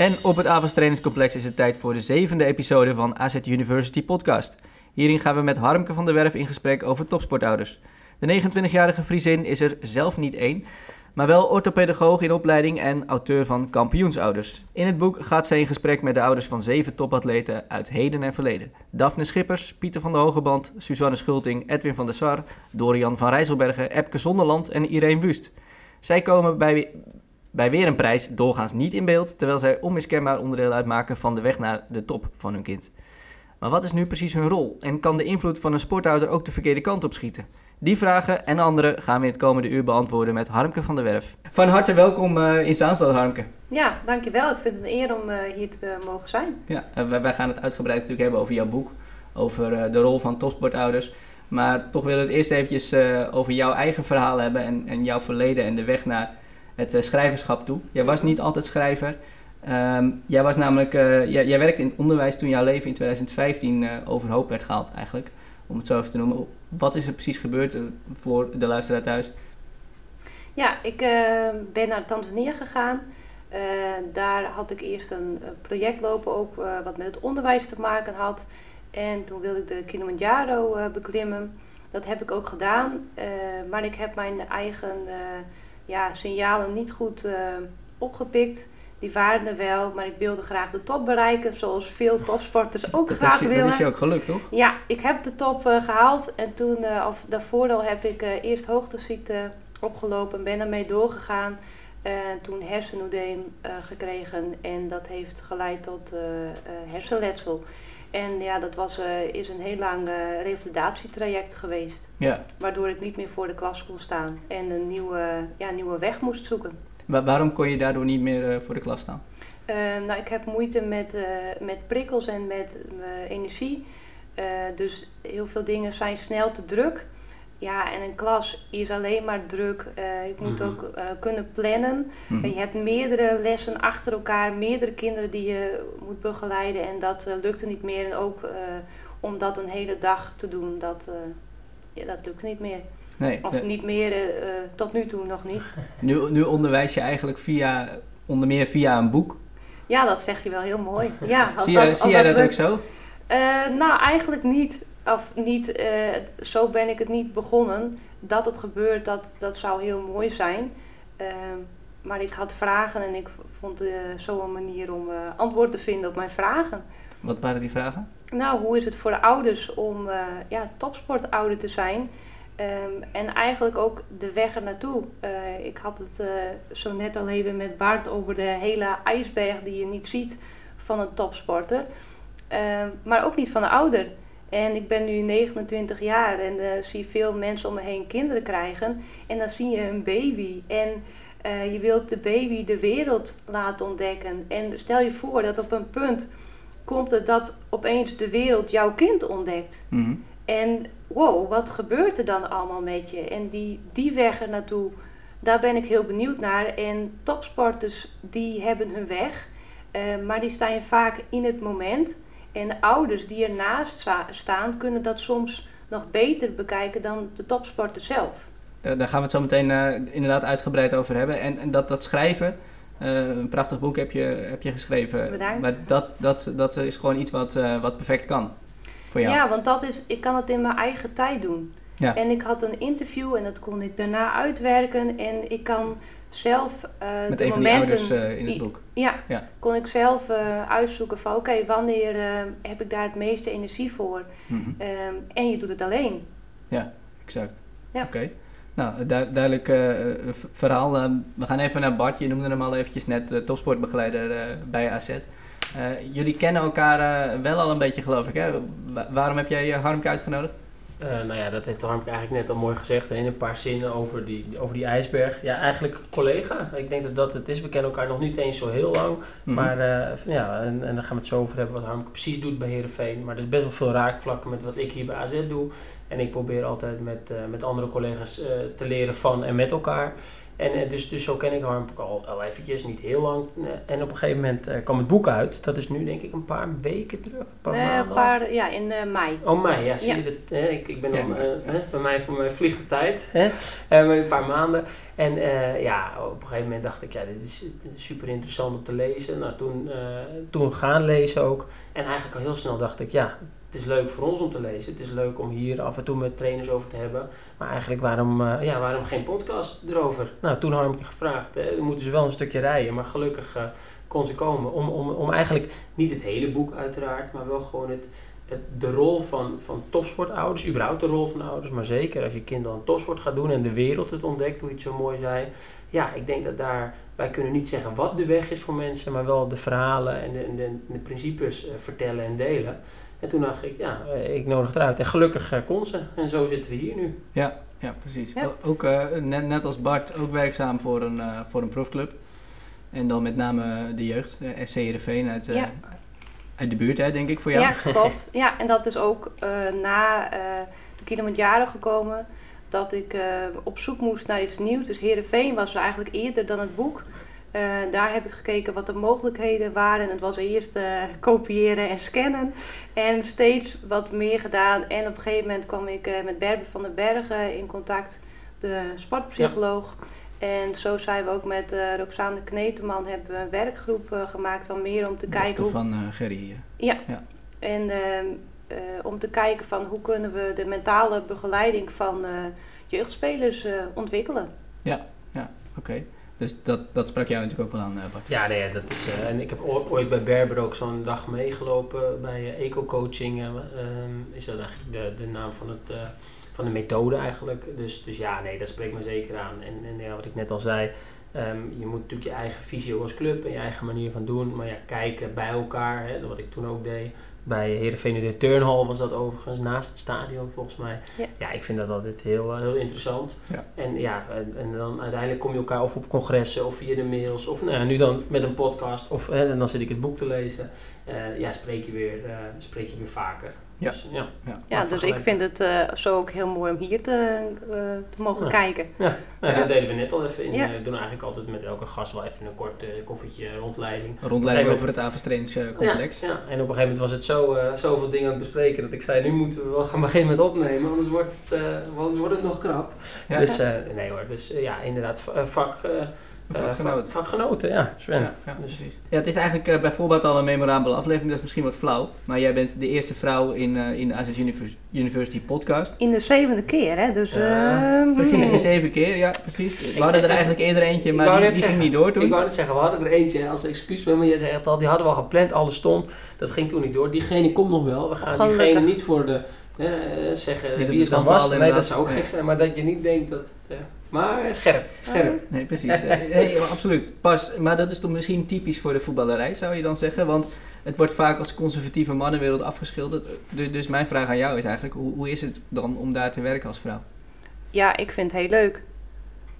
En op het Avans Trainingscomplex is het tijd voor de zevende episode van AZ University Podcast. Hierin gaan we met Harmke van der Werf in gesprek over topsportouders. De 29-jarige Friesin is er zelf niet één, maar wel orthopedagoog in opleiding en auteur van Kampioensouders. In het boek gaat zij in gesprek met de ouders van zeven topatleten uit heden en verleden. Daphne Schippers, Pieter van der Hogeband, Suzanne Schulting, Edwin van der Sar, Dorian van Rijsselbergen, Epke Zonderland en Irene Wust. Zij komen bij, bij weer een prijs doorgaans niet in beeld, terwijl zij onmiskenbaar onderdeel uitmaken van de weg naar de top van hun kind. Maar wat is nu precies hun rol en kan de invloed van een sportouder ook de verkeerde kant op schieten? Die vragen en andere gaan we in het komende uur beantwoorden met Harmke van der Werf. Van harte welkom uh, in Zaanstad, Harmke. Ja, dankjewel. Ik vind het een eer om uh, hier te mogen zijn. Ja, wij, wij, gaan het uitgebreid natuurlijk hebben over jouw boek, over de rol van topsportouders. Maar toch willen we het eerst eventjes over jouw eigen verhaal hebben en, en jouw verleden en de weg naar het schrijverschap toe. Jij was niet altijd schrijver. Um, jij was namelijk, jij, jij werkte in het onderwijs toen jouw leven in 2015 overhoop werd gehaald eigenlijk om het zo even te noemen. Wat is er precies gebeurd eh, voor de luisteraar thuis? Ja, ik ben naar Tanzania gegaan. Daar had ik eerst een project lopen, ook wat met het onderwijs te maken had. En toen wilde ik de Kilimanjaro beklimmen. Dat heb ik ook gedaan, maar ik heb mijn eigen ja, signalen niet goed opgepikt. Die waren er wel, maar ik wilde graag de top bereiken, zoals veel topsporters ook graag willen. Dat is je ook gelukt, toch? Ja, ik heb de top uh, gehaald en toen, uh, of daarvoor al, heb ik eerst hoogteziekte opgelopen en ben ermee doorgegaan. En toen hersenoedeem gekregen en dat heeft geleid tot hersenletsel. En ja, dat was, is een heel lang revalidatietraject geweest. Ja. Waardoor ik niet meer voor de klas kon staan en een nieuwe, ja, nieuwe weg moest zoeken. Waarom kon je daardoor niet meer uh, voor de klas staan? Uh, nou, ik heb moeite met, uh, met prikkels en met energie. dus heel veel dingen zijn snel te druk. Ja, en een klas is alleen maar druk. je moet mm -hmm. ook kunnen plannen. Mm -hmm. Je hebt meerdere lessen achter elkaar, meerdere kinderen die je moet begeleiden. En dat lukte niet meer. En ook om dat een hele dag te doen, dat, ja, dat lukt niet meer. Nee, of niet meer, uh, tot nu toe nog niet. Nu, nu onderwijs je eigenlijk via, onder meer via een boek. Ja, dat zeg je wel heel mooi. Ja, zie jij dat, zie jij dat ook zo? Uh, nou, eigenlijk niet. Of niet, uh, zo ben ik het niet begonnen. Dat het gebeurt, dat, dat zou heel mooi zijn. maar ik had vragen en ik vond zo een manier om antwoord te vinden op mijn vragen. Wat waren die vragen? Nou, hoe is het voor de ouders om ja, topsportouder te zijn... Um, en eigenlijk ook de weg er naartoe. Ik had het zo net al even met Bart over de hele ijsberg die je niet ziet van een topsporter. Uh, maar ook niet van een ouder. En ik ben nu 29 jaar en uh, zie veel mensen om me heen kinderen krijgen. En dan zie je een baby. En je wilt de baby de wereld laten ontdekken. En stel je voor dat op een punt komt het dat opeens de wereld jouw kind ontdekt. Mm -hmm. En wow, wat gebeurt er dan allemaal met je? En die, die weg er naartoe, daar ben ik heel benieuwd naar. En topsporters, die hebben hun weg, uh, maar die staan je vaak in het moment. En de ouders die ernaast staan, kunnen dat soms nog beter bekijken dan de topsporter zelf. Daar gaan we het zo meteen uh, inderdaad uitgebreid over hebben. En, en dat, dat schrijven, uh, een prachtig boek heb je, heb je geschreven. Bedankt. Maar dat, dat, dat is gewoon iets wat, wat perfect kan. Ja, want dat is, ik kan het in mijn eigen tijd doen. Ja. En ik had een interview en dat kon ik daarna uitwerken. En ik kan zelf uh, Met de een momenten... van die ouders uh, in het boek. Ja, ja, kon ik zelf uh, uitzoeken van oké, okay, wanneer heb ik daar het meeste energie voor? Mm -hmm. um, en je doet het alleen. Ja, exact. Ja. Oké. Okay. Nou, du duidelijk verhaal. we gaan even naar Bart. Je noemde hem al eventjes net, topsportbegeleider bij AZ. Jullie kennen elkaar wel al een beetje, geloof ik. Hè? waarom heb jij Harmke uitgenodigd? Uh, nou ja, dat heeft Harmke eigenlijk net al mooi gezegd. In een paar zinnen over die, over die ijsberg. Ja, eigenlijk collega. Ik denk dat dat het is. We kennen elkaar nog niet eens zo heel lang. Mhm. Maar uh, ja, en, en daar gaan we het zo over hebben wat Harmke precies doet bij Herenveen. Maar er is best wel veel raakvlakken met wat ik hier bij AZ doe. En ik probeer altijd met, uh, met andere collega's te leren van en met elkaar. En uh, dus, dus zo ken ik Harmke al, al eventjes, niet heel lang. en op een gegeven moment uh, kwam het boek uit. Dat is nu denk ik een paar weken terug. Een paar nee, maanden. Een paar, ja, in mei. Oh, mei, ja. Zie ja. je dat? Hè? Ik, ik ben ja. bij mij voor mij vliegt de tijd. Hè? een paar maanden. En ja, op een gegeven moment dacht ik, ja, dit is super interessant om te lezen. Nou, toen, toen gaan lezen ook. En eigenlijk al heel snel dacht ik, ja, het is leuk voor ons om te lezen. Het is leuk om hier af en toe met trainers over te hebben. Maar eigenlijk, waarom, uh, ja, waarom geen podcast erover? Nou, toen had ik je gevraagd. Hè, moeten ze wel een stukje rijden. Maar gelukkig uh, kon ze komen. Om, om, om eigenlijk niet het hele boek uiteraard. Maar wel gewoon het, de rol van, van topsportouders. Überhaupt de rol van ouders. Maar zeker als je kind dan topsport gaat doen. En de wereld het ontdekt, hoe je het zo mooi zei. Ja, ik denk dat daar... Wij kunnen niet zeggen wat de weg is voor mensen. Maar wel de verhalen en de, de, de principes uh, vertellen en delen. En toen dacht ik, ja, eh, ik nodig eruit. En gelukkig uh, kon ze. En zo zitten we hier nu. Ja, ja precies. Ja. Ook, uh, net, net als Bart, ook werkzaam voor een, uh, voor een profclub. En dan met name de jeugd, uh, SC Heerenveen uit, ja. Uit de buurt, hè, denk ik, voor jou. Ja, klopt. ja, en dat is ook na de kilometer gekomen dat ik op zoek moest naar iets nieuws. Dus Heerenveen was eigenlijk eerder dan het boek. Uh, daar heb ik gekeken wat de mogelijkheden waren. Het was eerst uh, kopiëren en scannen. En steeds wat meer gedaan. En op een gegeven moment kwam ik uh, met Berber van den Bergen in contact, de sportpsycholoog. Ja. En zo zijn we ook met Roxane Kneteman hebben we een werkgroep gemaakt van meer om te kijken. Hoe... van Gerry. Ja. ja. En ehm, om te kijken van hoe kunnen we de mentale begeleiding van jeugdspelers ontwikkelen. Ja, ja, oké. Okay. Dus dat, dat sprak jou natuurlijk ook wel aan, uh, Bart. Ja, nee, dat is, uh, en ik heb ooit bij Berber ook zo'n dag meegelopen bij uh, eco-coaching. Um, is dat eigenlijk de, de naam van, het, van de methode eigenlijk. Dus, dus ja, nee, dat spreekt me zeker aan. En, en ja, wat ik net al zei, um, je moet natuurlijk je eigen visie als club en je eigen manier van doen. Maar ja, kijken bij elkaar, hè, wat ik toen ook deed. Bij Heerenveen de Turnhal was dat overigens, naast het stadion volgens mij. Ja, ja ik vind dat altijd heel, heel interessant. Ja. En ja, en, en, dan uiteindelijk kom je elkaar of op congressen of via de mails. Of nou ja, nu dan met een podcast. Of hè, en dan zit ik het boek te lezen. Uh, ja, spreek je weer, uh, spreek je weer vaker. Ja, dus, ja. ja. ja dus ik vind het uh, zo ook heel mooi om hier te, uh, te mogen ja. kijken. Ja, nou, dat deden we net al even. In, ja. We doen eigenlijk altijd met elke gast wel even een kort uh, koffietje rondleiding. Rondleiding over het Avenstreenscomplex. Ja, ja, en op een gegeven moment was het zo, zoveel dingen aan het bespreken dat ik zei, nu moeten we wel gaan beginnen met opnemen, anders wordt het, anders wordt het nog krap. Dus nee hoor, dus ja, inderdaad, vak... Vakgenoten. Uh, vakgenoten, ja, Sven. Ja, ja, dus. precies. Ja, het is eigenlijk uh, bijvoorbeeld al een memorabele aflevering, dat is misschien wat flauw. Maar jij bent de eerste vrouw in, uh, in de University podcast. In de zevende keer, hè? Dus, precies, in zeven keer, ja, precies. We hadden er eigenlijk eerder eentje, maar die, die zeggen, ging niet door toen. Ik wou net zeggen, we hadden er eentje als excuus, maar je zegt al, die hadden we al gepland, alles stond. Dat ging toen niet door. Diegene komt nog wel. We gaan Gelukkig. diegene niet voor de... zeggen niet wie het dan was. Nee, dat zou ook gek zijn, maar dat je niet denkt dat... Maar scherp, scherp. Nee, precies. nee, absoluut. Pas, maar dat is toch misschien typisch voor de voetballerij, zou je dan zeggen? Want het wordt vaak als conservatieve mannenwereld afgeschilderd. Dus, dus mijn vraag aan jou is eigenlijk, hoe, hoe is het dan om daar te werken als vrouw? Ja, ik vind het heel leuk.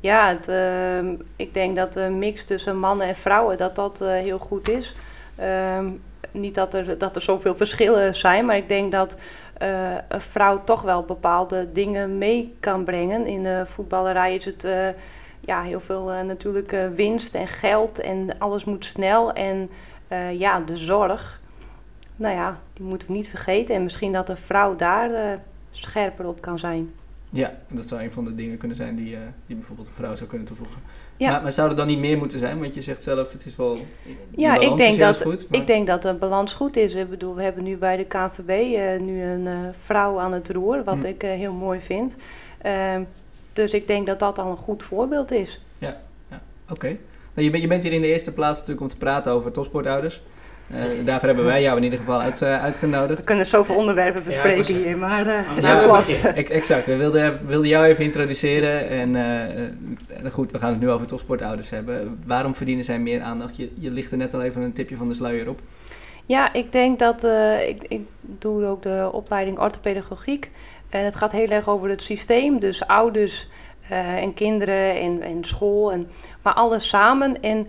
Ja, het, uh, ik denk dat de mix tussen mannen en vrouwen, dat dat uh, heel goed is. Uh, niet dat er, dat er zoveel verschillen zijn, maar ik denk dat uh, een vrouw toch wel bepaalde dingen mee kan brengen. In de voetballerij is het uh, ja, heel veel uh, natuurlijk winst en geld en alles moet snel. En ja, de zorg, nou ja, die moeten we niet vergeten. En misschien dat een vrouw daar scherper op kan zijn. Ja, dat zou een van de dingen kunnen zijn die, die bijvoorbeeld een vrouw zou kunnen toevoegen. Ja. Maar, maar, zou er dan niet meer moeten zijn? Want je zegt zelf, het is wel. Ja, ik denk, dat, goed, ik denk dat de balans goed is. Ik bedoel, we hebben nu bij de KNVB uh, nu een uh, vrouw aan het roer, wat hm. ik uh, heel mooi vind. Ehm, dus ik denk dat dat al een goed voorbeeld is. Ja, ja. oké. Okay. Nou, je, bent, je bent hier in de eerste plaats natuurlijk om te praten over topsportouders. Uh, daarvoor hebben wij jou in ieder geval uit, uh, uitgenodigd. We kunnen zoveel onderwerpen bespreken ja, hier, maar uh, ja, ja, exact. We wilden, wilden jou even introduceren. En goed, we gaan het nu over topsportouders hebben. Waarom verdienen zij meer aandacht? Je, je ligt er net al even een tipje van de sluier op. Ja, ik denk dat... ik, ik doe ook de opleiding orthopedagogiek. En het gaat heel erg over het systeem, dus ouders en kinderen en, en school, en, maar alles samen. En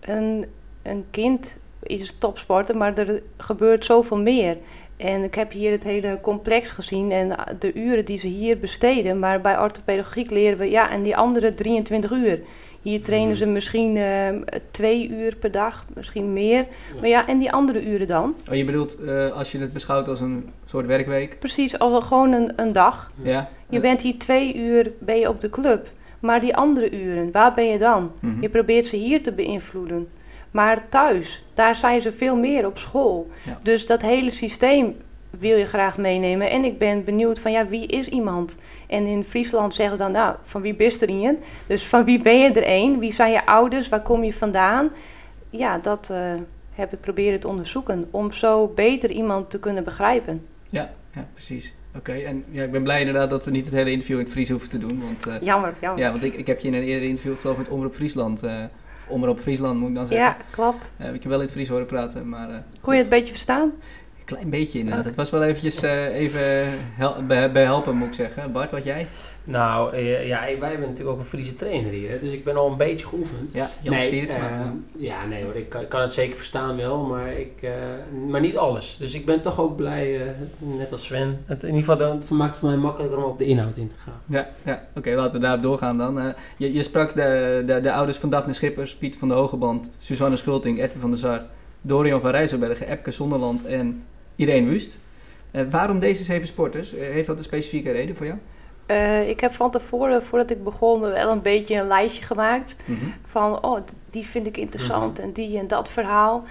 een, een kind is topsporter, maar er gebeurt zoveel meer. En ik heb hier het hele complex gezien en de uren die ze hier besteden. Maar bij orthopedagogiek leren we, ja, en die andere 23 uur. Hier trainen ze misschien uh, twee uur per dag, misschien meer. Maar ja, en die andere uren dan? Oh, je bedoelt uh, als je het beschouwt als een soort werkweek? Precies, al gewoon een, een dag. Ja. Je bent hier twee uur ben je op de club. Maar die andere uren, waar ben je dan? Mhm. Je probeert ze hier te beïnvloeden. Maar thuis, daar zijn ze veel meer op school. Ja. Dus dat hele systeem wil je graag meenemen. En ik ben benieuwd van, ja, wie is iemand? En in Friesland zeggen we dan, nou, van wie bist er? Dus van wie ben je er een? Wie zijn je ouders? Waar kom je vandaan? Ja, dat uh, heb ik proberen te onderzoeken. Om zo beter iemand te kunnen begrijpen. Ja, ja precies. Oké, en ja, ik ben blij inderdaad dat we niet het hele interview in het Fries hoeven te doen. Want, uh, jammer, jammer. Ja, want ik, ik heb je in een eerder interview, geloof ik, met Omroep Friesland... Uh, of Omroep Friesland moet ik dan zeggen. Ja, klopt. heb ik je wel in het Fries horen praten, maar... Kon je het een beetje verstaan? Een klein beetje inderdaad. Okay. Het was wel eventjes uh, even hel bij, helpen, moet ik zeggen. Bart, wat jij? Nou, uh, ja, wij hebben natuurlijk ook een Friese trainer hier. Hè, dus ik ben al een beetje geoefend. Ja, Jan nee, uh, ja, nee hoor, ik kan, ik kan, het zeker verstaan wel, maar, ik, maar niet alles. Dus ik ben toch ook blij, net als Sven. Het, in ieder geval, dat maakt het voor mij makkelijker om op de inhoud in te gaan. Ja, ja. oké, okay, laten we daarop doorgaan dan. je, je sprak de, de, de ouders van Daphne Schippers, Piet van de Hogeband, Suzanne Schulting, Edwin van der Sar, Dorian van Rijsselbergen, Epke Zonderland en Irene Wust. Uh, waarom deze zeven sporters? Uh, heeft dat een specifieke reden voor jou? Uh, ik heb van tevoren, voordat ik begon, wel een beetje een lijstje gemaakt. Mm -hmm. Van, oh, die vind ik interessant mm -hmm. en die en dat verhaal.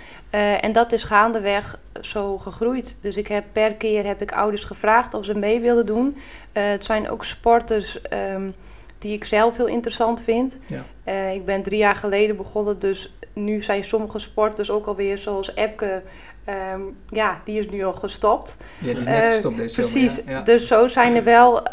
en dat is gaandeweg zo gegroeid. Dus ik heb per keer heb ik ouders gevraagd of ze mee wilden doen. het zijn ook sporters um, die ik zelf heel interessant vind. Ja. ik ben drie jaar geleden begonnen, dus nu zijn sommige sporters ook alweer zoals Epke... Um, ja, die is nu al gestopt. Ja, die is net gestopt deze Precies, zomer, ja. Dus zo zijn er wel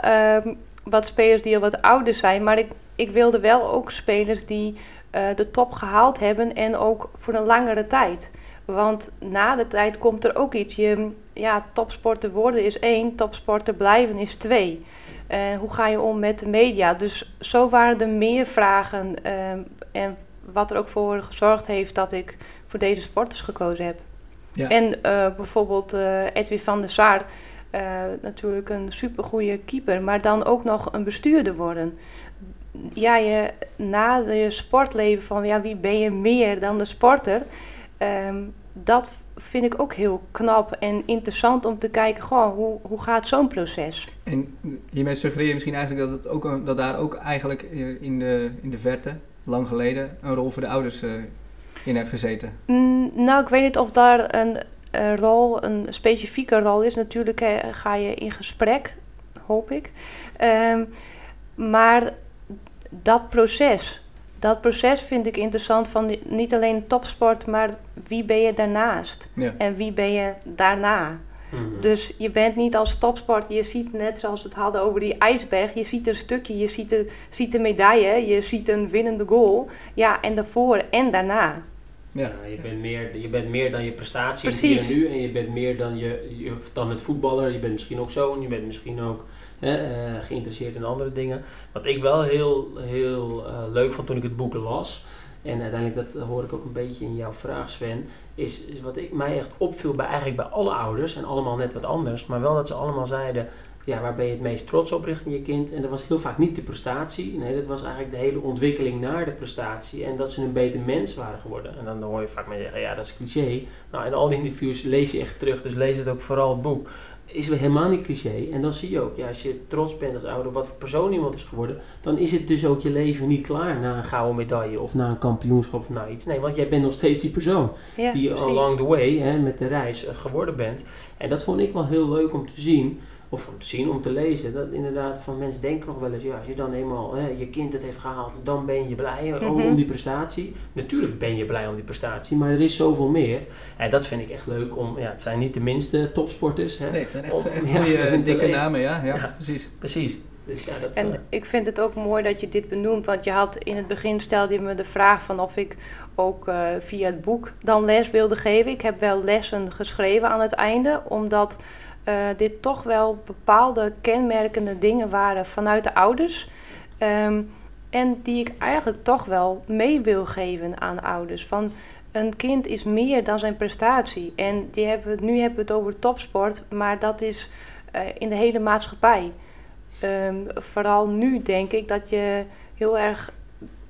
um, wat spelers die al wat ouder zijn. Maar ik, ik wilde wel ook spelers die uh, de top gehaald hebben en ook voor een langere tijd. Want na de tijd komt er ook iets. Je, ja, topsporter worden is één, topsporter blijven is twee. Uh, hoe ga je om met de media? Dus zo waren er meer vragen. Um, en wat er ook voor gezorgd heeft dat ik voor deze sporters gekozen heb. Ja. En uh, bijvoorbeeld uh, Edwin van der Sar, uh, natuurlijk een supergoeie keeper, maar dan ook nog een bestuurder worden. Ja, je, na je sportleven van ja, wie ben je meer dan de sporter, um, dat vind ik ook heel knap en interessant om te kijken, goh, hoe, hoe gaat zo'n proces? En hiermee suggereer je misschien eigenlijk dat, het ook, dat daar ook eigenlijk in de, in de verte, lang geleden, een rol voor de ouders in heeft gezeten? Mm, nou, ik weet niet of daar een, rol, een specifieke rol is. Natuurlijk he, ga je in gesprek, hoop ik. Um, maar dat proces, dat proces vind ik interessant van die, niet alleen topsport, maar wie ben je daarnaast? Ja. En wie ben je daarna? Mhm. Dus je bent niet als topsport, je ziet net zoals we het hadden over die ijsberg, je ziet een stukje, je ziet de, ziet de medaille, je ziet een winnende goal. Ja, en daarvoor en daarna. Ja. Ja, je, bent meer, je bent meer dan je prestatie Precies. hier en nu. En je bent meer dan, je, je, dan het voetballer. Je bent misschien ook zoon. Je bent misschien ook uh, geïnteresseerd in andere dingen. Wat ik wel heel, heel uh, leuk vond toen ik het boek las. En uiteindelijk, dat hoor ik ook een beetje in jouw vraag, Sven. Is, is wat ik, mij echt opviel bij eigenlijk bij alle ouders. En allemaal net wat anders. Maar wel dat ze allemaal zeiden ja, waar ben je het meest trots op richting je kind? En dat was heel vaak niet de prestatie. Nee, dat was eigenlijk de hele ontwikkeling naar de prestatie. En dat ze een beter mens waren geworden. En dan hoor je vaak mensen zeggen, ja, dat is cliché. Nou, in al die interviews lees je echt terug. Dus lees het ook vooral het boek. Is helemaal niet cliché. En dan zie je ook, ja, als je trots bent als ouder, wat voor persoon iemand is geworden, dan is het dus ook je leven niet klaar na een gouden medaille of na een kampioenschap of na iets. Nee, want jij bent nog steeds die persoon Ja, die precies. along the way, hè, met de reis, eh, geworden bent. En dat vond ik wel heel leuk om te zien of om te zien, om te lezen, dat inderdaad van mensen denken nog wel eens, ja, als je dan eenmaal hè, je kind het heeft gehaald, dan ben je blij om, Mhm. om die prestatie. Natuurlijk ben je blij om die prestatie, maar er is zoveel meer. En dat vind ik echt leuk om, ja, het zijn niet de minste topsporters, hè. Nee, het zijn echt, Om- echt ja, goede, dikke namen, ja, ja, Ja. precies. Precies. Dus ja, dat En eh, ik vind het ook mooi dat je dit benoemt, want je had in het begin stelde je me de vraag van of ik ook eh, via het boek dan les wilde geven. Ik heb wel lessen geschreven aan het einde, omdat dit toch wel bepaalde kenmerkende dingen waren vanuit de ouders. Ehm, en die ik eigenlijk toch wel mee wil geven aan ouders. Van een kind is meer dan zijn prestatie. En die hebben, nu hebben we het over topsport, maar dat is uh, in de hele maatschappij. Um, vooral nu denk ik dat je heel erg,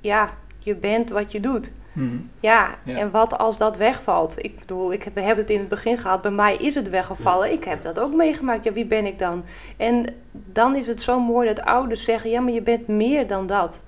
ja, je bent wat je doet. Mm ja, ja, en wat als dat wegvalt? Ik bedoel, ik heb, we hebben het in het begin gehad, bij mij is het weggevallen. Ik heb dat ook meegemaakt. Ja, wie ben ik dan? En dan is het zo mooi dat ouders zeggen, ja, maar je bent meer dan dat.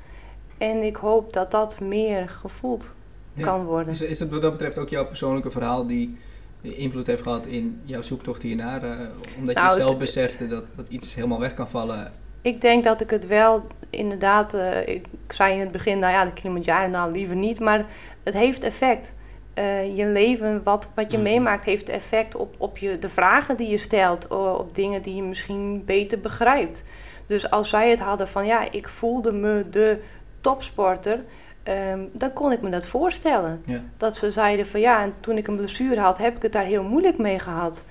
En ik hoop dat dat meer gevoeld kan worden. Is, is het wat dat betreft ook jouw persoonlijke verhaal die invloed heeft gehad in jouw zoektocht hiernaar? Uh, omdat nou, je zelf besefte dat, dat iets helemaal weg kan vallen? Ik denk dat ik het wel inderdaad, uh, ik zei in het begin, nou ja, de Kilimanjaro nou liever niet, maar het heeft effect. Uh, je leven, wat, wat je mhm. meemaakt, heeft effect op, op je, de vragen die je stelt, op dingen die je misschien beter begrijpt. Dus als zij het hadden van ja, ik voelde me de topsporter, um, dan kon ik me dat voorstellen. Ja. Dat ze zeiden van ja, en toen ik een blessure had, heb ik het daar heel moeilijk mee gehad.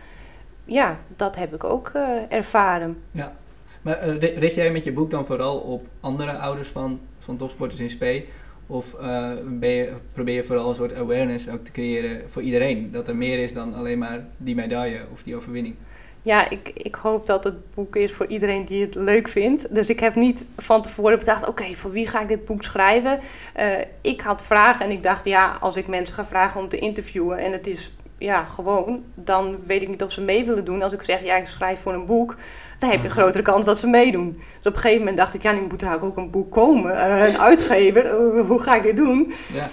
Ja, dat heb ik ook uh, ervaren. Ja, maar uh, richt jij met je boek dan vooral op andere ouders van, van topsporters in spe? Of uh, ben je, probeer je vooral een soort awareness ook te creëren voor iedereen? Dat er meer is dan alleen maar die medaille of die overwinning? ja, ik, ik hoop dat het boek is voor iedereen die het leuk vindt. Dus ik heb niet van tevoren bedacht, oké, voor wie ga ik dit boek schrijven? Uh, ik had vragen en ik dacht, ja, als ik mensen ga vragen om te interviewen en het is ja, gewoon, dan weet ik niet of ze mee willen doen. Als ik zeg, ja, ik schrijf voor een boek, dan heb je een mhm. grotere kans dat ze meedoen. Dus op een gegeven moment dacht ik, ja, nu moet er ook een boek komen. Uh, een uitgever, uh, hoe ga ik dit doen? Ja.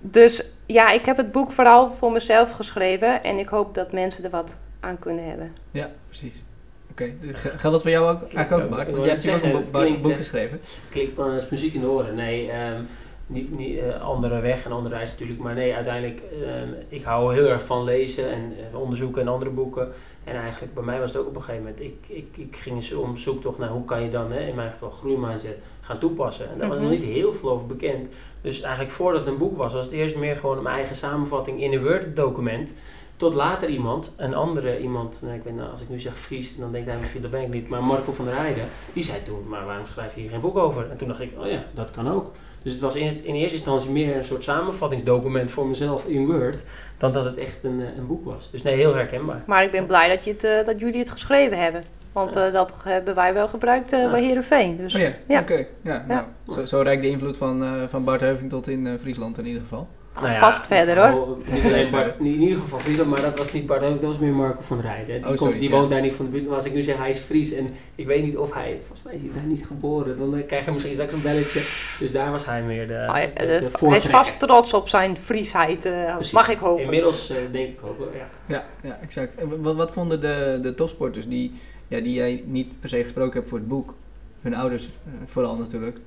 Dus ja, ik heb het boek vooral voor mezelf geschreven en ik hoop dat mensen er wat aan kunnen hebben. Ja, precies. Oké, okay. geldt dat voor jou ook? Eigenlijk ook, Mark? Want jij hebt zeggen, ook een boek, geschreven. Klinkt als muziek in de oren. Nee, um, niet, niet uh, andere weg en andere reis natuurlijk. Maar nee, uiteindelijk, uh, ik hou heel erg van lezen en uh, onderzoeken en andere boeken. En eigenlijk, bij mij was het ook op een gegeven moment, ik, ik, ik ging om zoektocht naar hoe kan je dan, hè, in mijn geval groeimindset, gaan toepassen. En daar was nog mhm. niet heel veel over bekend. Dus eigenlijk voordat het een boek was, was het eerst meer gewoon mijn eigen samenvatting in een Word document. Tot later iemand, een andere iemand, nou, ik weet, nou, als ik nu zeg Fries, dan denkt hij misschien, dat ben ik niet, maar Marco van der Heijden, die zei toen, maar waarom schrijf je hier geen boek over? En toen dacht ik, oh ja, dat kan ook. Dus het was in, in eerste instantie meer een soort samenvattingsdocument voor mezelf in Word, dan dat het echt een, eh, een boek was. Dus nee, heel herkenbaar. Maar ik ben blij dat, je het, uh, dat jullie het geschreven hebben. Want uh, dat hebben wij wel gebruikt uh, ja. bij Herenveen. Dus, oh ja, ja. oké. Ja, nou, zo, zo rijk de invloed van, van Bart Heuving tot in Friesland in ieder geval nou ja, vast verder hoor. Niet alleen Bart, in ieder geval Fries, maar dat was niet Bart, dat was meer Marco van Rijden. Die, oh, komt, die woont daar niet van de buurt. Als ik nu zeg hij is Fries en ik weet niet of hij, volgens mij is hij daar niet geboren, dan uh, krijg je misschien straks een belletje. Dus daar was hij meer de, oh, de, de, Hij is vast trots op zijn Friesheid, uh, mag ik hopen. Inmiddels uh, denk ik ook ja. Ja, ja exact. En wat, wat vonden de, de topsporters die, ja, die jij niet per se gesproken hebt voor het boek, hun ouders vooral natuurlijk,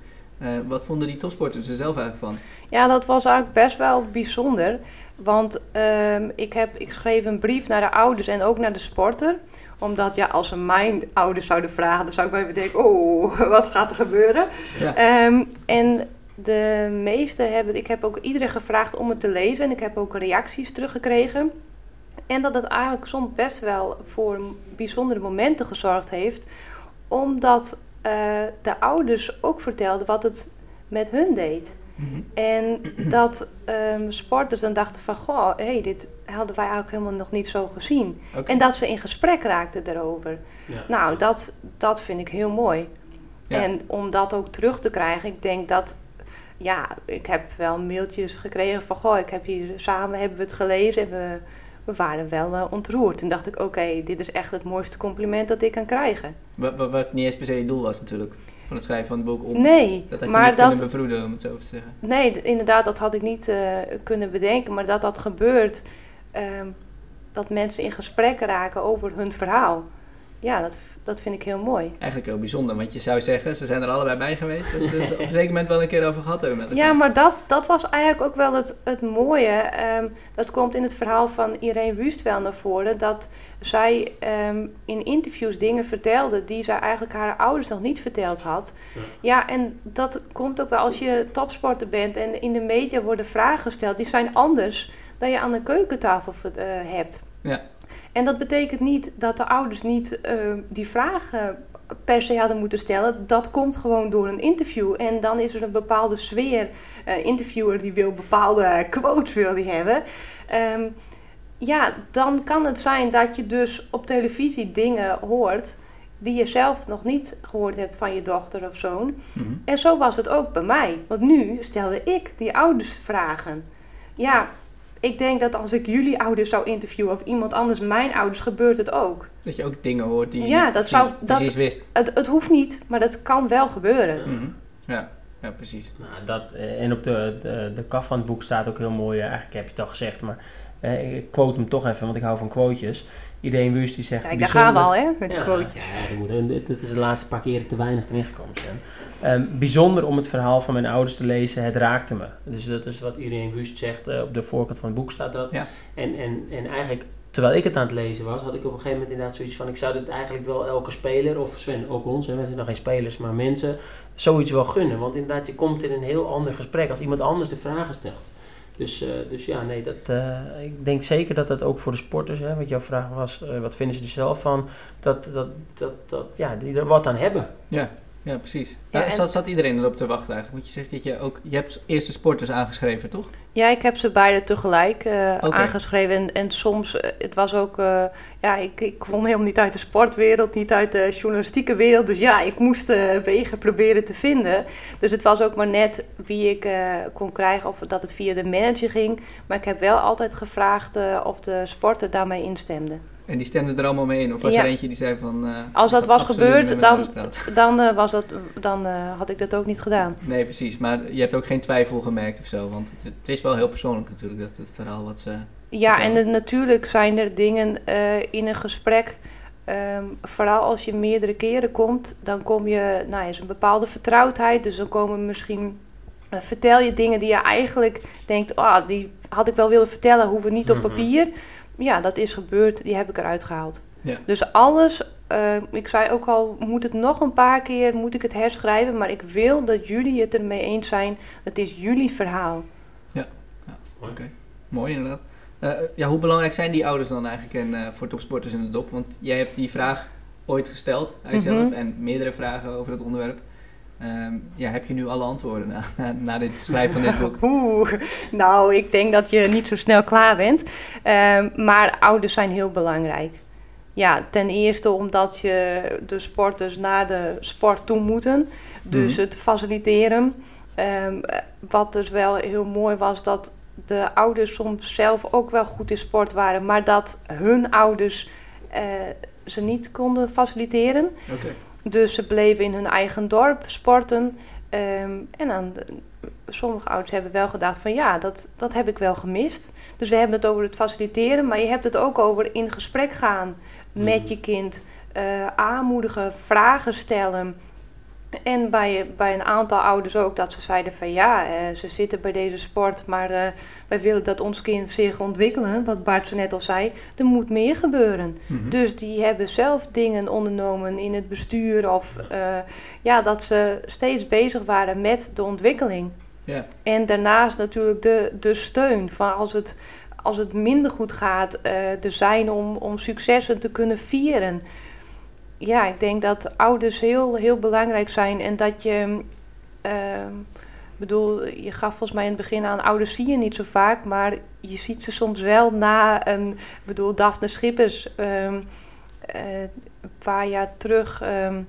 uh, wat vonden die topsporters er zelf eigenlijk van? Ja, dat was eigenlijk best wel bijzonder. Want uh, ik, heb, ik schreef een brief naar de ouders en ook naar de sporter. Omdat ja, als ze mijn ouders zouden vragen, dan zou ik bij denken: oh, wat gaat er gebeuren? Ja. Um, en de meeste hebben, ik heb ook iedereen gevraagd om het te lezen en ik heb ook reacties teruggekregen. En dat het eigenlijk soms best wel voor bijzondere momenten gezorgd heeft, omdat uh, de ouders ook vertelden wat het met hun deed. Mhm. En dat um, sporters dan dachten van, goh, hey, dit hadden wij eigenlijk helemaal nog niet zo gezien. En dat ze in gesprek raakten daarover. Ja. Nou, dat, dat vind ik heel mooi. Ja. En om dat ook terug te krijgen, ik denk dat, ja, ik heb wel mailtjes gekregen van, goh, ik heb hier samen hebben we het gelezen, hebben we we waren wel uh, ontroerd. Toen dacht ik, oké, dit is echt het mooiste compliment dat ik kan krijgen. Wat, wat, wat niet eens per se je doel was natuurlijk, van het schrijven van het boek. Om, nee, dat had je maar niet dat, kunnen bevroeden, om het zo te zeggen. Nee, inderdaad, dat had ik niet uh, kunnen bedenken. Maar dat dat gebeurt, uh, dat mensen in gesprek raken over hun verhaal. Ja, dat dat vind ik heel mooi. Eigenlijk heel bijzonder, want je zou zeggen, ze zijn er allebei bij geweest, dat ze het op een zeker moment wel een keer over gehad hebben met elkaar. Ja, maar dat, dat was eigenlijk ook wel het, het mooie. Um, dat komt in het verhaal van Irene Wust wel naar voren, dat zij um, in interviews dingen vertelde die zij eigenlijk haar ouders nog niet verteld had. Ja. ja, en dat komt ook wel als je topsporter bent en in de media worden vragen gesteld, die zijn anders dan je aan de keukentafel uh, hebt. Ja. En dat betekent niet dat de ouders niet uh, die vragen per se hadden moeten stellen. Dat komt gewoon door een interview. En dan is er een bepaalde sfeer. Uh, interviewer die wil bepaalde quotes wil die hebben. Um, ja, dan kan het zijn dat je dus op televisie dingen hoort die je zelf nog niet gehoord hebt van je dochter of zoon. Mhm. En zo was het ook bij mij. Want nu stelde ik die ouders vragen. Ja, ik denk dat als ik jullie ouders zou interviewen of iemand anders mijn ouders, gebeurt het ook. Dat je ook dingen hoort die ja, je dat zou, dat, wist. Het, het hoeft niet, maar dat kan wel gebeuren. Mhm. Ja. Ja, precies. Nou, dat, eh, en op de, de, de kaf van het boek staat ook heel mooi, eigenlijk heb je het al gezegd, maar eh, ik quote hem toch even, want ik hou van quotejes. Iedereen Wust die zegt... Kijk, daar gaan we al, hè, met de ja, quotejes. Ja, dit is de laatste paar keren te weinig erin gekomen zijn. Um, bijzonder om het verhaal van mijn ouders te lezen, het raakte me. Dus dat is wat iedereen Wust zegt, uh, op de voorkant van het boek staat dat. Ja. En, en, en eigenlijk, terwijl ik het aan het lezen was, had ik op een gegeven moment inderdaad zoiets van... Ik zou dit eigenlijk wel elke speler, of Sven, ook ons, hè, wij zijn nog geen spelers, maar mensen, zoiets wel gunnen. Want inderdaad, je komt in een heel ander gesprek als iemand anders de vragen stelt. Dus, uh, dus ja, nee, dat, uh, ik denk zeker dat dat ook voor de sporters, hè, wat jouw vraag was, wat vinden ze er zelf van, dat, dat, dat, dat ja, die er wat aan hebben. Ja, ja precies. Ja, ja zat, zat iedereen erop te wachten eigenlijk? Want je zegt dat je ook, je hebt eerste sporters aangeschreven, toch? Ja, ik heb ze beide tegelijk uh, aangeschreven. En, en soms, uh, het was ook, uh, ja, ik, ik kwam helemaal niet uit de sportwereld, niet uit de journalistieke wereld. Dus ja, ik moest wegen proberen te vinden. Dus het was ook maar net wie ik kon krijgen of dat het via de manager ging. Maar ik heb wel altijd gevraagd of de sporter daarmee instemde. En die stemden er allemaal mee in? Of was er eentje die zei van... Uh, Als dat was gebeurd, dan, dan, uh, was dat, dan uh, had ik dat ook niet gedaan. Nee, precies. Maar je hebt ook geen twijfel gemerkt of zo. Want het, het is wel heel persoonlijk natuurlijk, dat, het verhaal wat ze... Ja, en de, natuurlijk zijn er dingen in een gesprek... Um, vooral als je meerdere keren komt, dan kom je... Nou, is een bepaalde vertrouwdheid. Dus dan komen misschien... vertel je dingen die je eigenlijk denkt... Oh, die had ik wel willen vertellen, hoeven niet op mhm. papier ja, dat is gebeurd, die heb ik eruit gehaald. Ja. Dus alles, uh, ik zei ook al, moet het nog een paar keer, moet ik het herschrijven, maar ik wil dat jullie het ermee eens zijn. Het is jullie verhaal. Ja, ja. oké. Mooi inderdaad. Uh, ja, hoe belangrijk zijn die ouders dan eigenlijk en, uh, voor topsporters in de dop? Want jij hebt die vraag ooit gesteld aan jezelf mm -hmm. en meerdere vragen over het onderwerp. Um, ja, heb je nu alle antwoorden na, na, na dit schrijven van dit boek? Oeh, nou, ik denk dat je niet zo snel klaar bent. Um, maar ouders zijn heel belangrijk. Ja, ten eerste omdat je de sporters naar de sport toe moeten. Dus mm-hmm. het faciliteren. Um, wat dus wel heel mooi was, dat de ouders soms zelf ook wel goed in sport waren, maar dat hun ouders uh, ze niet konden faciliteren. Okay. Dus ze bleven in hun eigen dorp sporten. Um, en dan, sommige ouders hebben wel gedacht van ja, dat, dat heb ik wel gemist. Dus we hebben het over het faciliteren, maar je hebt het ook over in gesprek gaan met mhm. je kind. Uh, aanmoedigen, vragen stellen. En bij, bij een aantal ouders ook dat ze zeiden van ja, eh, ze zitten bij deze sport, maar uh, wij willen dat ons kind zich ontwikkelen. Wat Bart zo net al zei, er moet meer gebeuren. Mhm. Dus die hebben zelf dingen ondernomen in het bestuur of uh, ja, dat ze steeds bezig waren met de ontwikkeling. En daarnaast natuurlijk de, de steun van als het, als het minder goed gaat, er zijn om, om successen te kunnen vieren ja, ik denk dat ouders heel, heel belangrijk zijn en dat je. Uh, bedoel, je gaf volgens mij in het begin aan, ouders zie je niet zo vaak, maar je ziet ze soms wel na een, bedoel, Daphne Schippers, um, uh, een paar jaar terug, um,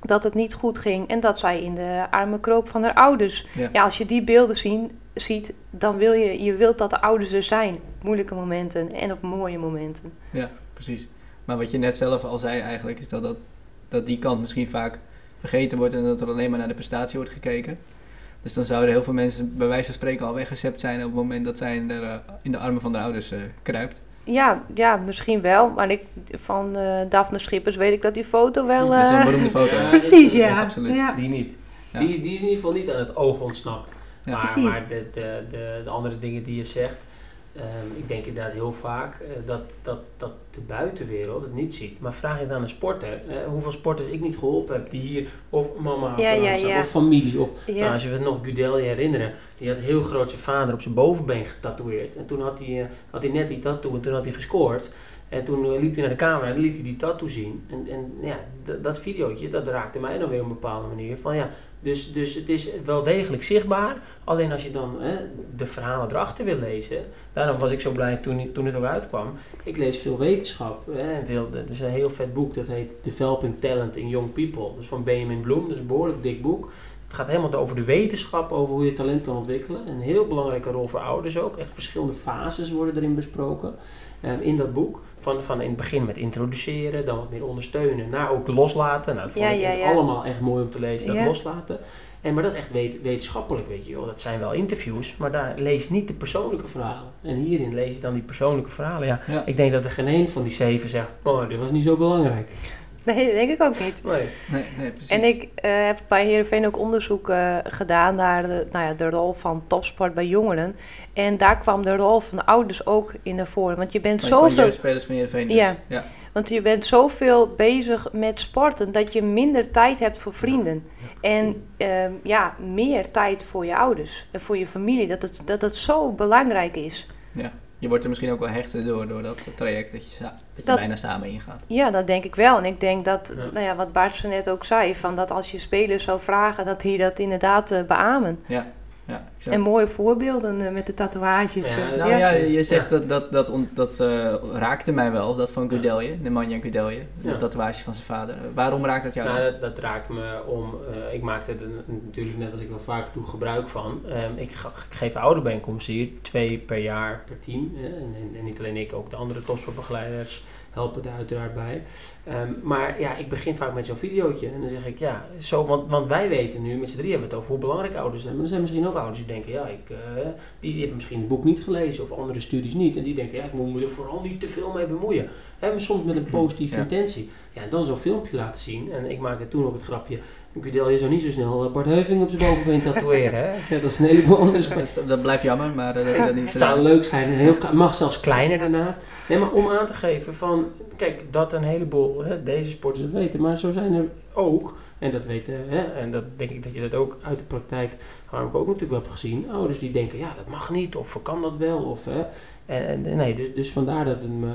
dat het niet goed ging en dat zij in de arme kroop van haar ouders. Ja, ja als je die beelden zien, ziet, dan wil je, je wilt dat de ouders er zijn, moeilijke momenten en op mooie momenten. Ja, precies. Maar wat je net zelf al zei eigenlijk, is dat, dat, dat die kant misschien vaak vergeten wordt en dat er alleen maar naar de prestatie wordt gekeken. Dus dan zouden heel veel mensen bij wijze van spreken al weggezept zijn op het moment dat zij in de, uh, in de armen van de ouders uh, kruipt. Ja, ja, misschien wel. Maar ik, van uh, Daphne Schippers weet ik dat die foto wel... dat is een beroemde foto. Ja, precies, ja. absoluut. Ja. Die niet. Die, die is in ieder geval niet aan het oog ontsnapt. maar, maar de, de, de, de andere dingen die je zegt... Um, ik denk inderdaad heel vaak uh, dat, dat, dat de buitenwereld het niet ziet. Maar vraag je dan een sporter, uh, hoeveel sporters ik niet geholpen heb, die hier, of mama ja, ja, ja. of familie, of nou, als je het nog Gudel herinneren, die had heel groot zijn vader op zijn bovenbeen getatoeëerd. En toen had hij, uh, had hij net die tattoo en toen had hij gescoord. En toen liep hij naar de camera en liet hij die tattoo zien. En, en ja, dat videootje, dat raakte mij dan weer op een bepaalde manier. Van ja, dus, dus het is wel degelijk zichtbaar. Alleen als je dan hè, de verhalen erachter wil lezen. Daarom was ik zo blij toen, toen het ook uitkwam. Ik lees veel wetenschap. Hè, er is een heel vet boek dat heet Developing Talent in Young People. Is van Benjamin Bloem. Dat is een behoorlijk dik boek. Het gaat helemaal over de wetenschap, over hoe je talent kan ontwikkelen. Een heel belangrijke rol voor ouders ook. Echt verschillende fases worden erin besproken. Ehm, in dat boek. Van, van in het begin met introduceren, dan wat meer ondersteunen, naar ook loslaten. Nou, dat vond ik ja, allemaal echt mooi om te lezen, dat loslaten. En, maar dat is echt wetenschappelijk, weet je wel. Dat zijn wel interviews, maar daar lees je niet de persoonlijke verhalen. En hierin lees je dan die persoonlijke verhalen. Ja, Ik denk dat er geen een van die zeven zegt, oh, dit was niet zo belangrijk. Nee, dat denk ik ook niet. Nee, nee, nee precies. En ik uh, heb bij Heerenveen ook onderzoek uh, gedaan naar de, nou ja, de rol van topsport bij jongeren. En daar kwam de rol van de ouders ook in naar voren. Want je bent maar zoveel... spelers van Heerenveen dus. Ja. ja, want je bent zoveel bezig met sporten dat je minder tijd hebt voor vrienden. En uh, ja, meer tijd voor je ouders en voor je familie. Dat het, dat het zo belangrijk is. Ja je wordt er misschien ook wel hechter door, door dat traject dat je, dat je bijna samen ingaat. Ja, dat denk ik wel. En ik denk dat, nou ja, wat Bart zo net ook zei, van dat als je spelers zou vragen, dat die dat inderdaad uh, beamen. Ja. Ja, en mooie voorbeelden uh, met de tatoeages. Ja, uh, nou, ja. je zegt dat, dat, dat, dat uh, raakte mij wel, dat van Gudelje, de Manja Gudelje, de tatoeage van zijn vader. Waarom raakt dat jou nou, dat, dat, raakt me om, ik maakte er natuurlijk net als ik wel vaak doe gebruik van. Um, ik, ik, geef ouderbijeenkomsten hier, twee per jaar per team. En, en, niet alleen ik, ook de andere topsportbegeleiders helpen daar uiteraard bij. Ehm, maar ja, ik begin vaak met zo'n videootje. En dan zeg ik, ja, zo, want, want wij weten nu, met z'n drie hebben we het over hoe belangrijk ouders zijn. Maar er zijn misschien ook ouders die denken, ja, ik, uh, die, die, hebben misschien het boek niet gelezen of andere studies niet. En die denken, ja, ik moet me er vooral niet te veel mee bemoeien. Hè, soms met een positieve intentie. Ja, en dan zo'n filmpje laten zien. En ik maakte toen ook het grapje, Gudel, je zou niet zo snel eh, Bart Heuving op zijn bovenbeen tatoeëren. Hè? Ja, dat is een heleboel anders. Dat, dat blijft jammer, maar uh, dat, niet. Het zou leuk zijn. Heel, mag zelfs kleiner daarnaast. Nee, maar om aan te geven van, kijk, dat een heleboel hè, deze sporters weten, maar zo zijn er ook, en dat weten, hè, en dat denk ik dat je dat ook uit de praktijk, ik ook natuurlijk wel heb gezien, ouders die denken, ja, dat mag niet, of kan dat wel, of hè. En, nee, dus, dus vandaar dat het me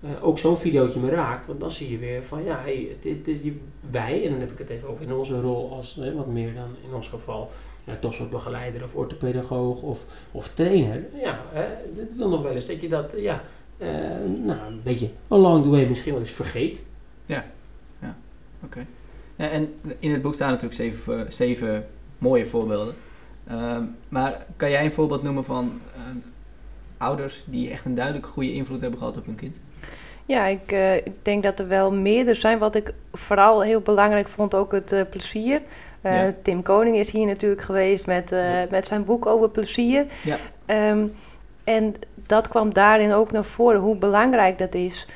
uh, ook zo'n videootje me raakt. Want dan zie je weer van ja, hey, het, is, die, wij, en dan heb ik het even over in onze rol als wat meer dan in ons geval ja, topsportbegeleider of orthopedagoog of, of trainer. Ja, wil nog wel eens dat je dat ja, uh, nou, een beetje along the way misschien wel eens vergeet. Ja, ja, oké. En in het boek staan natuurlijk zeven, zeven mooie voorbeelden. Uh, maar kan jij een voorbeeld noemen van ouders die echt een duidelijk goede invloed hebben gehad op hun kind? Ja, ik, uh, ik, denk dat er wel meerdere zijn. Wat ik vooral heel belangrijk vond, ook het uh, plezier. Uh, ja. Tim Koning is hier natuurlijk geweest met, ja. met zijn boek over plezier. Ja. Um, en dat kwam daarin ook naar voren, hoe belangrijk dat is.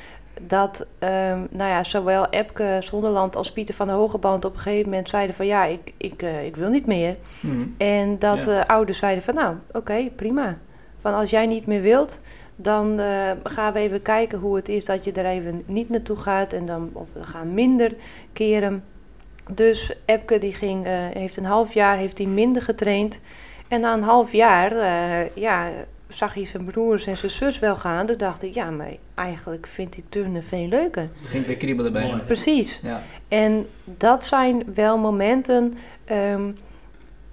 Dat um, nou ja, zowel Epke Zonderland als Pieter van der Hogeband op een gegeven moment zeiden van ja, ik, ik, ik wil niet meer. Mm. En dat de ouders zeiden van nou, oké, okay, prima. Van als jij niet meer wilt, dan uh, gaan we even kijken hoe het is dat je er even niet naartoe gaat. En dan, of we gaan minder keren. Dus Epke die ging, uh, heeft een half jaar heeft hij minder getraind. En na een half jaar uh, ja, zag hij zijn broers en zijn zus wel gaan. Toen dacht ik, ja, maar eigenlijk vind ik turnen veel leuker. Ging weer kriebelen bij hem. Precies. Ja. En dat zijn wel momenten... Um,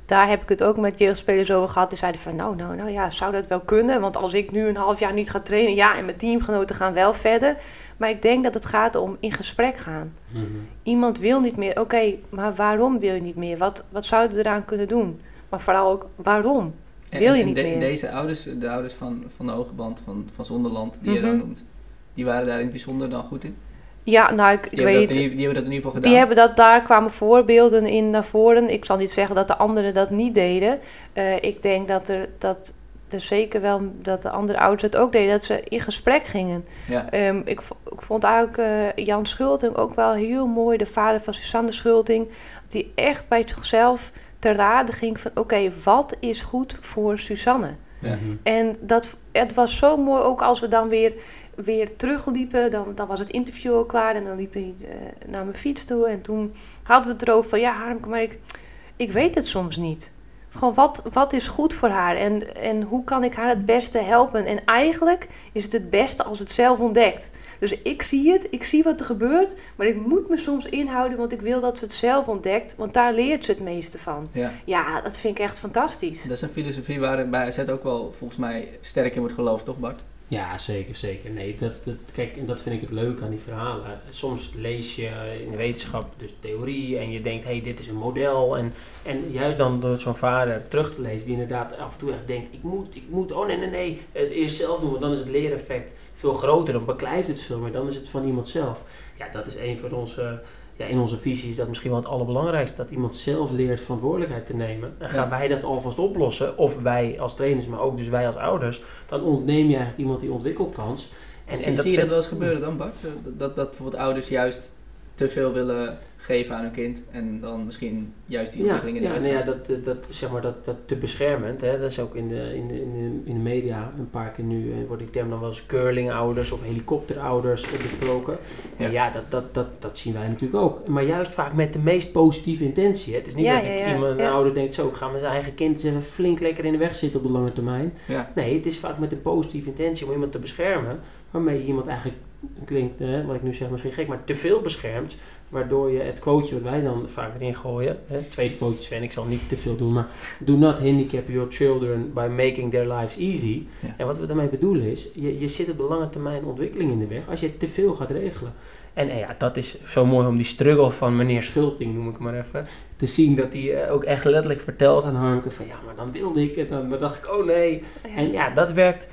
daar heb ik het ook met jeugdspelers over gehad. Die zeiden van, nou, nou, nou ja, zou dat wel kunnen? Want als ik nu een half jaar niet ga trainen, ja, en mijn teamgenoten gaan wel verder. Maar ik denk dat het gaat om in gesprek gaan. Mhm. Iemand wil niet meer. Oké, maar waarom wil je niet meer? Wat, wat zouden we eraan kunnen doen? Maar vooral ook, waarom wil je niet de, meer? Deze ouders, de ouders van, van de Hogeband, van, van Zonderland, die je dan mhm. noemt, die waren daar in het bijzonder dan goed in? Ja, nou, ik, weet niet. Die, hebben dat in ieder geval gedaan. Die hebben dat, daar kwamen voorbeelden in naar voren. Ik zal niet zeggen dat de anderen dat niet deden. Uh, ik denk dat er, dat er zeker wel, dat de andere ouders het ook deden, dat ze in gesprek gingen. Ja. Um, ik, ik, vond eigenlijk uh, Jan Schulting ook wel heel mooi, de vader van Susanne Schulting, die echt bij zichzelf te raden ging van, oké, okay, wat is goed voor Susanne? Ja. En dat, het was zo mooi, ook als we dan weer weer terugliepen, dan, dan was het interview al klaar en dan liep hij uh, naar mijn fiets toe. En toen hadden we het erover van, ja Harmke, maar ik, ik weet het soms niet. Gewoon wat, wat is goed voor haar en, en hoe kan ik haar het beste helpen? En eigenlijk is het het beste als het zelf ontdekt. Dus ik zie het, ik zie wat er gebeurt, maar ik moet me soms inhouden, want ik wil dat ze het zelf ontdekt, want daar leert ze het meeste van. Ja. Ja, dat vind ik echt fantastisch. Dat is een filosofie waar bij AZ ook wel volgens mij sterk in wordt geloofd, toch Bart? Ja, zeker, zeker. Nee, dat, dat, kijk, en dat vind ik het leuk aan die verhalen. Soms lees je in de wetenschap dus theorie en je denkt, hé, hey, dit is een model. En, en juist dan door zo'n vader terug te lezen, die inderdaad af en toe echt denkt, ik moet, ik moet, oh nee, nee, nee, het eerst zelf doen, want dan is het leereffect veel groter, dan beklijft het veel meer, dan is het van iemand zelf. Ja, dat is een van onze ja, in onze visie is dat misschien wel het allerbelangrijkste. Dat iemand zelf leert verantwoordelijkheid te nemen. En gaan wij dat alvast oplossen, of wij als trainers, maar ook dus wij als ouders, dan ontneem je eigenlijk iemand die ontwikkelkans. En, en, en zie je dat wel eens gebeuren dan, Bart? Dat, dat bijvoorbeeld ouders juist te veel willen geven aan een kind en dan misschien juist die ontwikkeling in de Ja, nou ja dat, dat, zeg maar, dat, dat te beschermend, hè, dat is ook in de, in, de, in, de, in de media een paar keer nu, eh, wordt die term dan wel eens curlingouders of helikopterouders besproken. Ja. En ja, dat, dat, dat, dat zien wij natuurlijk ook. Maar juist vaak met de meest positieve intentie. Hè. Het is niet dat ik iemand, een ouder denkt, zo, ik ga met zijn eigen kind even flink lekker in de weg zitten op de lange termijn. Nee, het is vaak met een positieve intentie om iemand te beschermen, waarmee je iemand eigenlijk klinkt, hè, wat ik nu zeg misschien gek, maar te veel beschermt. Waardoor je het quoteje wat wij dan vaak erin gooien, hè, tweede quote Sven, ik zal niet te veel doen, maar do not handicap your children by making their lives easy. En wat we daarmee bedoelen is, je, je zit op de lange termijn ontwikkeling in de weg als je te veel gaat regelen. En ja, dat is zo mooi om die struggle van meneer Schulting, noem ik maar even, te zien dat hij eh, ook echt letterlijk vertelt aan Harmke van ja, maar dan wilde ik het, dan dacht ik, oh nee. En ja, dat werkt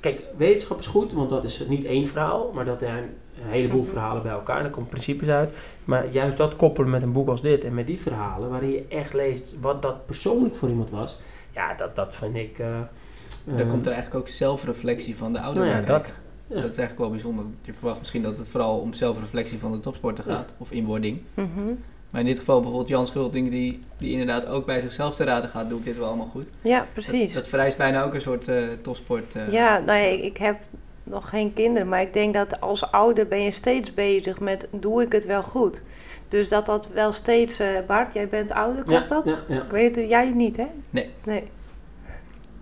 Kijk, wetenschap is goed, want dat is niet één verhaal, maar dat zijn een heleboel mhm. verhalen bij elkaar. En dan komen principes uit. Maar juist dat koppelen met een boek als dit en met die verhalen, waarin je echt leest wat dat persoonlijk voor iemand was, ja, dat, dat vind ik. Uh, dan komt er eigenlijk ook zelfreflectie van de ouder. Nou ja, dat, dat is eigenlijk wel bijzonder. Je verwacht misschien dat het vooral om zelfreflectie van de topsporter gaat, of inwording. Mm maar in dit geval bijvoorbeeld Jan Schulting, die, die inderdaad ook bij zichzelf te raden gaat, doe ik dit wel allemaal goed. Ja, precies. Dat, vereist bijna ook een soort uh, topsport. Uh. Ja, nou ja, ik, ik heb nog geen kinderen, maar ik denk dat als ouder ben je steeds bezig met, doe ik het wel goed? Dus dat dat wel steeds, uh, Bart, jij bent ouder, klopt dat? Ja, ja. Ik weet het, jij niet, hè? Nee. Nee.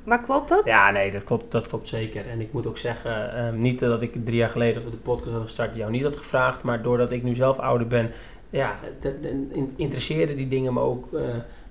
Maar klopt dat? Ja, nee, dat klopt, dat klopt zeker. En ik moet ook zeggen, uh, niet dat ik drie jaar geleden voor de podcast had gestart jou niet had gevraagd, maar doordat ik nu zelf ouder ben, ja, interesseerden die dingen me ook uh,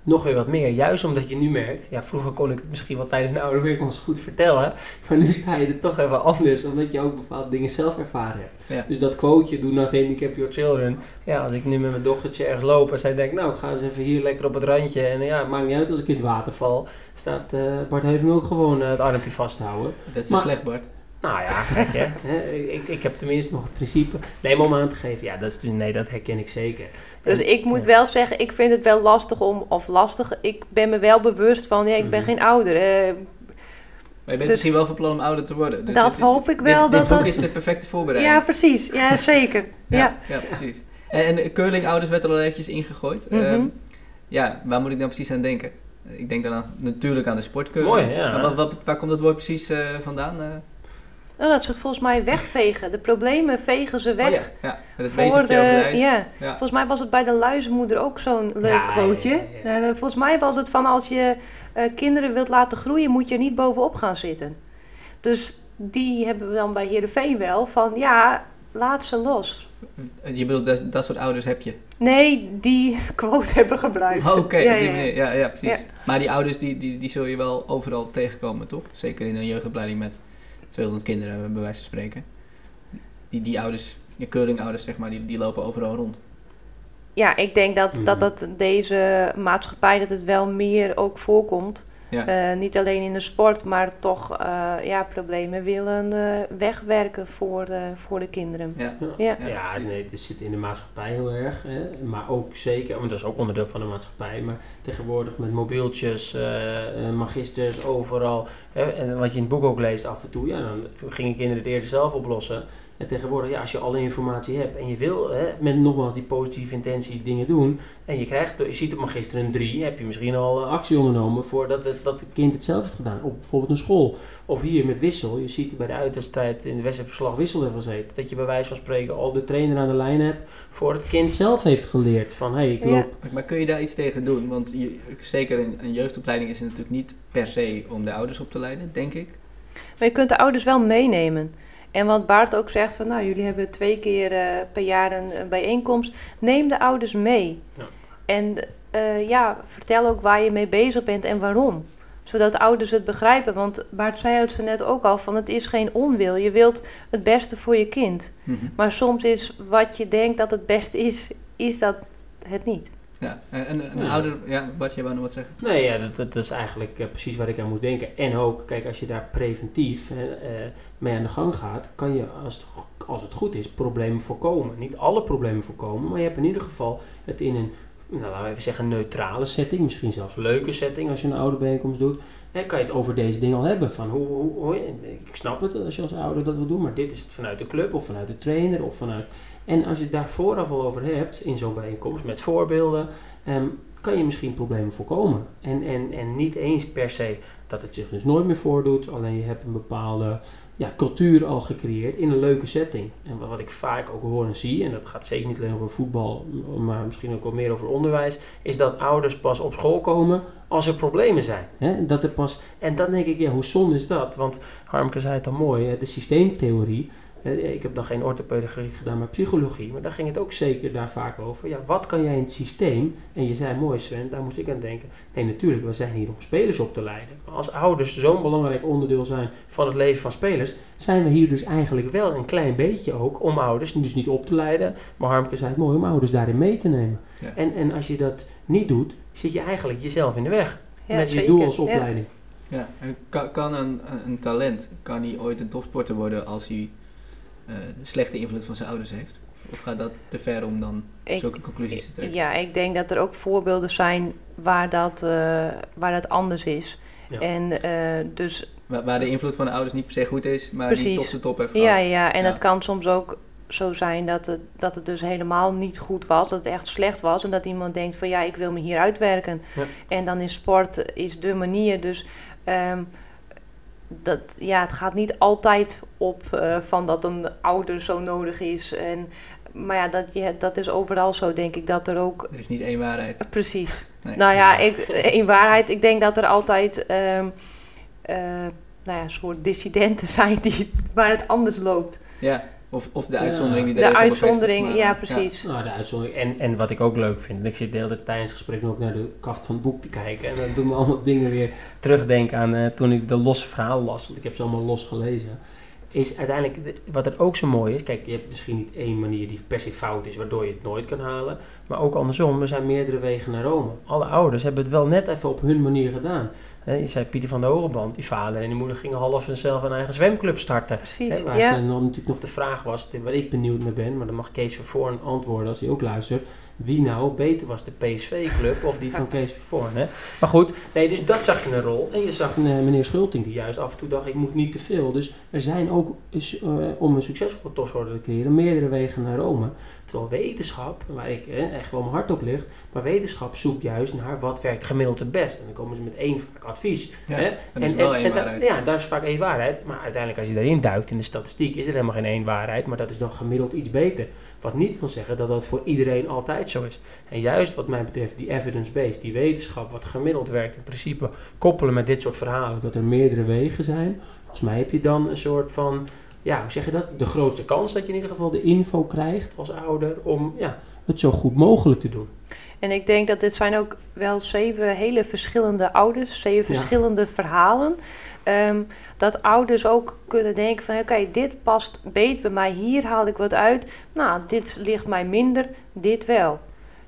nog weer wat meer. Juist omdat je nu merkt, ja, vroeger kon ik het misschien wel tijdens een oude werk ons goed vertellen, maar nu sta je er toch even anders, omdat je ook bepaalde dingen zelf ervaren hebt. Ja. Dus dat quoteje, do not handicap your children. Ja, als ik nu met mijn dochtertje ergens loop en zij denkt, nou, ik ga eens even hier lekker op het randje en ja, het maakt niet uit als ik in het water val, staat uh, Bart Heven ook gewoon uh, het armpje vasthouden. Dat is maar, slecht, Bart. Nou ja, gek hè. ik, ik heb tenminste nog het principe. Nee, om aan te geven. Ja, dat is, dus, nee, dat herken ik zeker. Dus ik moet wel zeggen, ik vind het wel lastig om, of lastig, ik ben me wel bewust van, ja, ik ben mhm. geen ouder. Uh, maar je bent dus, misschien wel van plan om ouder te worden. Dus dat hoop ik wel. Dit, dat dit boek is de perfecte voorbereiding. Ja, precies. Ja, zeker. ja, ja. precies. En, en curling-ouders werd er al eventjes ingegooid. Mm -hmm. ja, waar moet ik nou precies aan denken? Ik denk dan aan, natuurlijk aan de sportcurling. Mooi, ja. Wat, wat, waar komt dat woord precies uh, vandaan? Uh? Nou, dat ze het volgens mij wegvegen. De problemen vegen ze weg. Oh ja, voor de, ja. Volgens mij was het bij de luizenmoeder ook zo'n leuk ja, quoteje. Nou, volgens mij was het van als je uh, kinderen wilt laten groeien, moet je niet bovenop gaan zitten. Dus die hebben we dan bij Heerenveen wel van ja, laat ze los. Je bedoelt, dat, dat soort ouders heb je? Nee, die quote hebben gebruikt. Oké, okay, ja, ja. ja, ja, precies. Maar die ouders, die, die, die zul je wel overal tegenkomen, toch? Zeker in een jeugdopleiding met 200 kinderen, bij wijze van spreken. Die, die ouders, je curlingouders zeg maar, die, die lopen overal rond. Ja, ik denk dat, dat, mhm. dat deze maatschappij, dat het wel meer ook voorkomt. Ja. Uh, niet alleen in de sport, maar toch uh, ja, problemen willen uh, wegwerken voor, voor de kinderen. Ja, ja. ja. ja nee, het zit in de maatschappij heel erg. Hè, maar ook zeker, want dat is ook onderdeel van de maatschappij. Maar tegenwoordig met mobieltjes, magisters, overal. Hè, en wat je in het boek ook leest af en toe, ja, dan gingen kinderen het eerder zelf oplossen. En tegenwoordig, ja, als je alle informatie hebt en je wil hè, met nogmaals die positieve intentie dingen doen. En je krijgt, je ziet op magister een 3, heb je misschien al actie ondernomen voordat het dat, het kind het zelf heeft gedaan. Op bijvoorbeeld een school. Of hier met wissel. Je ziet bij de uitwedstrijd in de wedstrijdverslag wissel ervan zitten. Dat je bij wijze van spreken al de trainer aan de lijn hebt voor het kind zelf heeft geleerd. Van hé, hey, ik loop. Maar kun je daar iets tegen doen? Want je, zeker een, een jeugdopleiding is het natuurlijk niet per se om de ouders op te leiden, denk ik. Maar je kunt de ouders wel meenemen. En wat Bart ook zegt van nou, jullie hebben twee keer uh, per jaar een, bijeenkomst. Neem de ouders mee. Ja. En uh, ja, vertel ook waar je mee bezig bent en waarom. Zodat ouders het begrijpen. Want Bart zei het zo net ook al van het is geen onwil. Je wilt het beste voor je kind. Mm -hmm. Maar soms is wat je denkt dat het beste is, is dat het niet. Ja, en een ja. ouder, ja, wat je wou nog wat zeggen? Nee, ja, dat, dat is eigenlijk uh, precies waar ik aan moet denken. En ook, kijk, als je daar preventief uh, mee aan de gang gaat, kan je, als het, als het goed is, problemen voorkomen. Niet alle problemen voorkomen, maar je hebt in ieder geval het in een, nou, laten we even zeggen, neutrale setting, misschien zelfs een leuke setting als je een ouderbijeenkomst doet. En kan je het over deze dingen al hebben. Van hoe, hoe, hoe, ik snap het als je als ouder dat wil doen, maar dit is het vanuit de club of vanuit de trainer of vanuit en als je het daar vooraf al over hebt, in zo'n bijeenkomst met voorbeelden, um, kan je misschien problemen voorkomen. En, en, en niet eens per se dat het zich dus nooit meer voordoet, alleen je hebt een bepaalde ja, cultuur al gecreëerd in een leuke setting. En wat ik vaak ook hoor en zie, en dat gaat zeker niet alleen over voetbal, maar misschien ook wel meer over onderwijs, is dat ouders pas op school komen als er problemen zijn. Hè? Dat er pas, en dan denk ik, ja, hoe zonde is dat? Want Harmke zei het al mooi, de systeemtheorie ik heb dan geen orthopedagogie gedaan, maar psychologie. Maar daar ging het ook zeker daar vaak over. Ja, wat kan jij in het systeem? En je zei mooi Sven, daar moest ik aan denken. Nee, natuurlijk, we zijn hier om spelers op te leiden. Maar als ouders zo'n belangrijk onderdeel zijn van het leven van spelers, zijn we hier dus eigenlijk wel een klein beetje ook om ouders, dus niet op te leiden. Maar Harmke zei het mooi, om ouders daarin mee te nemen. En, en als je dat niet doet, zit je eigenlijk jezelf in de weg. met je doel als opleiding. Ja, ja. kan, kan een, een, talent, kan hij ooit een topsporter worden als hij uh, de slechte invloed van zijn ouders heeft? Of gaat dat te ver om dan zulke conclusies te trekken? Ja, ik denk dat er ook voorbeelden zijn waar dat, uh, waar dat anders is. Ja. En, uh, dus, waar, waar, de invloed van de ouders niet per se goed is, maar precies. die tot de top heeft gehad. Ja, ja, en ja. het kan soms ook zo zijn dat het, dat het dus helemaal niet goed was, dat het echt slecht was. En dat iemand denkt van ja, ik wil me hier uitwerken. Ja. En dan is sport is de manier. Dus um, dat, ja, het gaat niet altijd op uh, van dat een ouder zo nodig is. En, maar ja, dat, je, dat is overal zo, denk ik, dat er ook... Er is niet één waarheid. Precies. Nee. Nou ja, ik, één waarheid. Ik denk dat er altijd uh, uh, nou ja, soort dissidenten zijn die, waar het anders loopt. Ja. Of, of de uitzondering die De uitzondering, ja, precies. Ja. Nou, de uitzondering. En, en wat ik ook leuk vind, ik zit de hele tijd tijdens het gesprek ook naar de kaft van het boek te kijken. En dan doen we allemaal dingen weer terugdenken aan uh, toen ik de losse verhalen las. Want ik heb ze allemaal los gelezen. Is uiteindelijk, wat er ook zo mooi is, kijk, je hebt misschien niet één manier die per se fout is, waardoor je het nooit kan halen. Maar ook andersom, er zijn meerdere wegen naar Rome. Alle ouders hebben het wel net even op hun manier gedaan. Je zei Pieter van de Hogeband, die vader en die moeder gingen half zelf een eigen zwemclub starten. Precies, waar ja. dan natuurlijk nog de vraag was, waar ik benieuwd naar ben, maar dan mag Kees Vervoorn antwoorden als hij ook luistert wie nou beter was, de PSV-club of die van Kees. Hè? Maar goed, nee, dus dat zag je een rol. En je zag uh, meneer Schulting die juist af en toe dacht, ik moet niet te veel. Dus er zijn ook, uh, om een succesvolle topsporter te creëren, meerdere wegen naar Rome. Terwijl wetenschap, waar ik eh, echt wel mijn hart op ligt, maar wetenschap zoekt juist naar wat werkt gemiddeld het best. En dan komen ze met één vaak advies. Ja, hè? Dat is en, wel en, één waarheid. ja, daar is vaak één waarheid. Maar uiteindelijk als je daarin duikt in de statistiek is er helemaal geen één waarheid, maar dat is dan gemiddeld iets beter. Wat niet wil zeggen dat dat voor iedereen altijd zo is. En juist wat mij betreft die evidence-based, die wetenschap, wat gemiddeld werkt in principe, koppelen met dit soort verhalen, dat er meerdere wegen zijn. Volgens mij heb je dan een soort van, ja, hoe zeg je dat? De grootste kans dat je in ieder geval de info krijgt als ouder om ja, het zo goed mogelijk te doen. En ik denk dat dit zijn ook wel zeven hele verschillende ouders, zeven verschillende verhalen. Um, dat ouders ook kunnen denken van oké, dit past beter bij mij, hier haal ik wat uit. Nou, dit ligt mij minder, dit wel.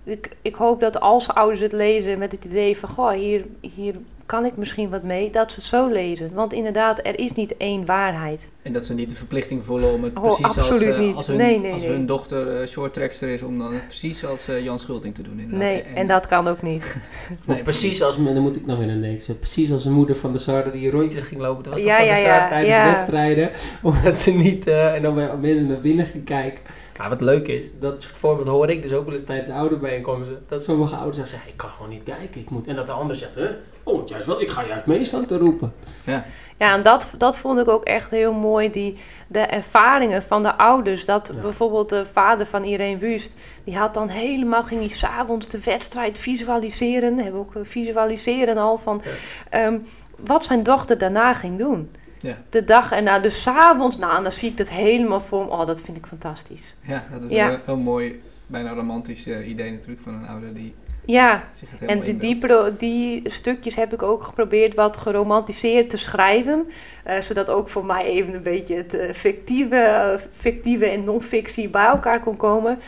Ik, ik hoop dat als ouders het lezen met het idee van goh, hier, hier kan ik misschien wat mee, dat ze het zo lezen. Want inderdaad, er is niet één waarheid. En dat ze niet de verplichting voelen om het oh, precies als, uh, als, hun, nee, nee, als nee. hun dochter uh, shorttrackster is, om dan het precies als uh, Jan Schulting te doen. Inderdaad. Nee, en, en, dat kan ook niet. of precies als, dan moet ik nou weer aan denken, precies als een moeder van de Sarde die rondjes ging lopen. Dat was ja, toch ja, van de Sarde tijdens ja. wedstrijden, omdat ze niet, en dan bij mensen naar binnen gaan kijken. Maar wat leuk is, dat voorbeeld hoor ik dus ook wel eens tijdens ouderbijeenkomsten. Dat sommige ouders zeggen, ik kan gewoon niet kijken. Ik moet. En dat de ander zegt, huh? Oh, juist wel. Ik ga juist meestal te roepen. Ja. Ja, en dat, dat vond ik ook echt heel mooi. Die, de ervaringen van de ouders. Dat bijvoorbeeld de vader van Irene Wust. Die had dan helemaal, ging hij s'avonds de wedstrijd visualiseren. Hebben we ook visualiseren al van. Ehm, wat zijn dochter daarna ging doen. Ja. De dag en na, dus s'avonds, nou, dan zie ik het helemaal voor me. Oh, dat vind ik fantastisch. Ja, dat is een heel mooi, bijna romantisch uh, idee natuurlijk van een ouder die ja, en die, die, die, stukjes heb ik ook geprobeerd wat geromantiseerd te schrijven. Uh, zodat ook voor mij even een beetje het uh, fictieve, fictieve en non-fictie bij elkaar kon komen.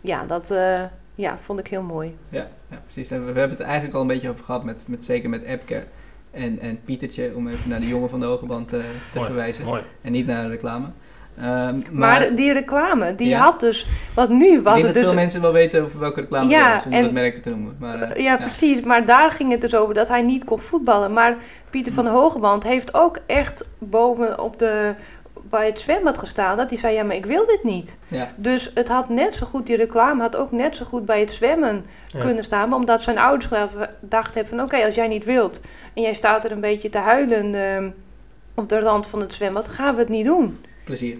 Ja, dat uh, ja, vond ik heel mooi. Ja, ja precies. En we, we, hebben het eigenlijk al een beetje over gehad, met, met, zeker met Epke en, en Pietertje, om even naar de jongen van de hoge band te verwijzen. Mooi. En niet naar de reclame. Um, maar, die reclame, die had dus... Want nu was het dus... dat veel mensen wel weten over welke reclame ja, het zonder het merk te noemen. Maar, uh, ja, precies. Maar daar ging het dus over dat hij niet kon voetballen. Maar Pieter van Hogeband heeft ook echt boven op de, bij het zwembad gestaan. Dat hij zei, ja, maar ik wil dit niet. Ja. Dus het had net zo goed, die reclame had ook net zo goed bij het zwemmen kunnen staan. Maar omdat zijn ouders gedacht hebben van... Oké, als jij niet wilt en jij staat er een beetje te huilen... Uh, op de rand van het zwembad, gaan we het niet doen. Plezier.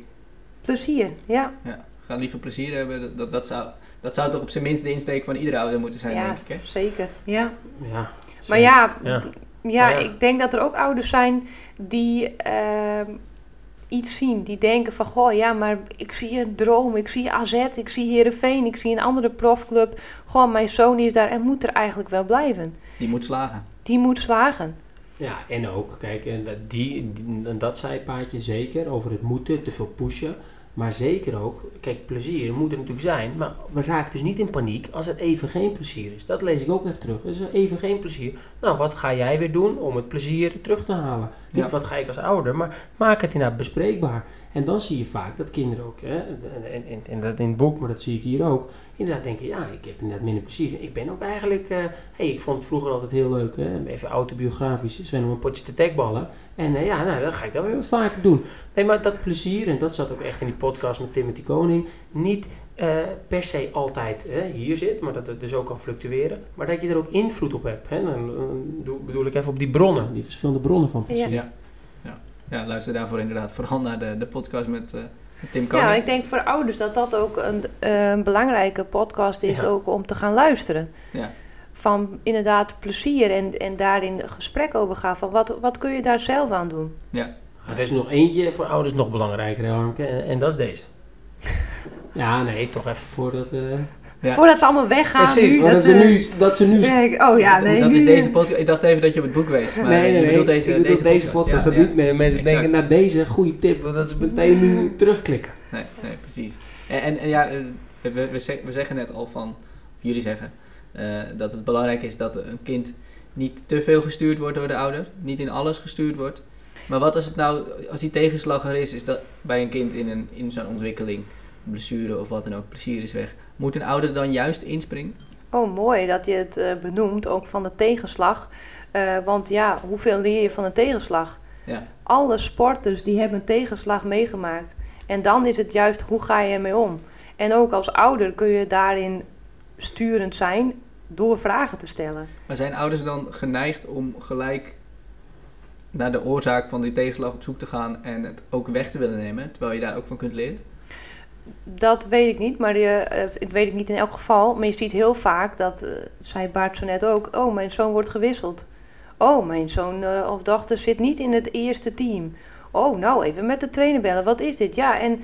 Plezier, ja. ja. Ga liever plezier hebben. Dat, dat, zou, dat zou toch op zijn minst de insteek van iedere ouder moeten zijn, ja, denk ik. Hè? Zeker, ja. ja maar ja, ja, ja, ik denk dat er ook ouders zijn die uh, iets zien. Die denken van, goh, ja, maar ik zie een droom. Ik zie AZ, ik zie Heerenveen, ik zie een andere profclub. Goh, mijn zoon is daar en moet er eigenlijk wel blijven. Die moet slagen. Die moet slagen. Ja, en ook, kijk, en dat, die, die, dat zijpaadje zeker, over het moeten, te veel pushen. Maar zeker ook, kijk, plezier moet er natuurlijk zijn, maar we raken dus niet in paniek als er even geen plezier is. Dat lees ik ook even terug. Is er even geen plezier? Nou, wat ga jij weer doen om het plezier terug te halen? Niet wat ga ik als ouder, maar maak het inderdaad bespreekbaar. En dan zie je vaak dat kinderen ook, hè, en, en, en, dat in het boek, maar dat zie ik hier ook, inderdaad denken, ja, ik heb inderdaad minder plezier. Ik ben ook eigenlijk, uh, hey, ik vond het vroeger altijd heel leuk, hè, even autobiografisch, Sven om een potje te tekballen. En uh, ja, nou, dat ga ik dan weer wat vaker doen. Nee, maar dat plezier, en dat zat ook echt in die podcast met Timothy Koning, niet uh, per se altijd hier zit, maar dat het dus ook kan fluctueren. Maar dat je er ook invloed op hebt. Hè? Dan, dan bedoel ik even op die bronnen, die verschillende bronnen van plezier. Ja ja, luister daarvoor inderdaad vooral naar de, de podcast met, uh, Tim Koning. Ja, ik denk voor ouders dat dat ook een, een belangrijke podcast is ook om te gaan luisteren. Ja. Van inderdaad plezier en, en daarin gesprek over gaan. Van wat, wat kun je daar zelf aan doen? Ja. er is nog eentje voor ouders nog belangrijker, Harmke, en, en dat is deze. ja, nee, toch even voordat... Uh, Voordat ze allemaal weggaan. Precies, nu, dat, ze nu, dat ze nu... oh ja, nee. Dat is deze podcast. Ik dacht even dat je op het boek wees. Maar nee, nee, nee. Deze, ik deze, deze podcast. dat niet meer. Mensen denken, naar nou, deze goede tip. Want dat ze meteen nu terugklikken. Nee, nee, precies. En, en, ja, we, we, we, zeggen net al van... Of jullie zeggen... Uh, dat het belangrijk is dat een kind niet te veel gestuurd wordt door de ouder. Niet in alles gestuurd wordt. Maar wat als het nou... Als die tegenslag er is, is dat bij een kind in, een, in zo'n ontwikkeling blessure of wat dan ook, plezier is weg. Moet een ouder dan juist inspringen? Oh, mooi dat je het uh, benoemt, ook van de tegenslag. Uh, want ja, hoeveel leer je van een tegenslag? Ja. Alle sporters die hebben een tegenslag meegemaakt. En dan is het juist, hoe ga je ermee om? En ook als ouder kun je daarin sturend zijn door vragen te stellen. Maar zijn ouders dan geneigd om gelijk naar de oorzaak van die tegenslag op zoek te gaan en het ook weg te willen nemen, terwijl je daar ook van kunt leren? Dat weet ik niet, maar je, uh, weet ik niet in elk geval. Maar je ziet heel vaak dat, uh, zei Baart zo net ook, oh, mijn zoon wordt gewisseld. Oh, mijn zoon uh, of dochter zit niet in het eerste team. Oh, nou, even met de trainer bellen. Wat is dit? Ja, en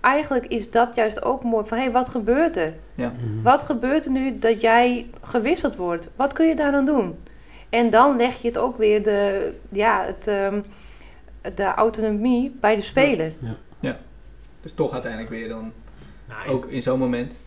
eigenlijk is dat juist ook mooi van, hé, hey, wat gebeurt er? Ja. Mhm. Wat gebeurt er nu dat jij gewisseld wordt? Wat kun je daar dan doen? En dan leg je het ook weer de, ja, het, um, de autonomie bij de speler. Ja. ja. Dus toch uiteindelijk weer dan nou, ook in zo'n moment.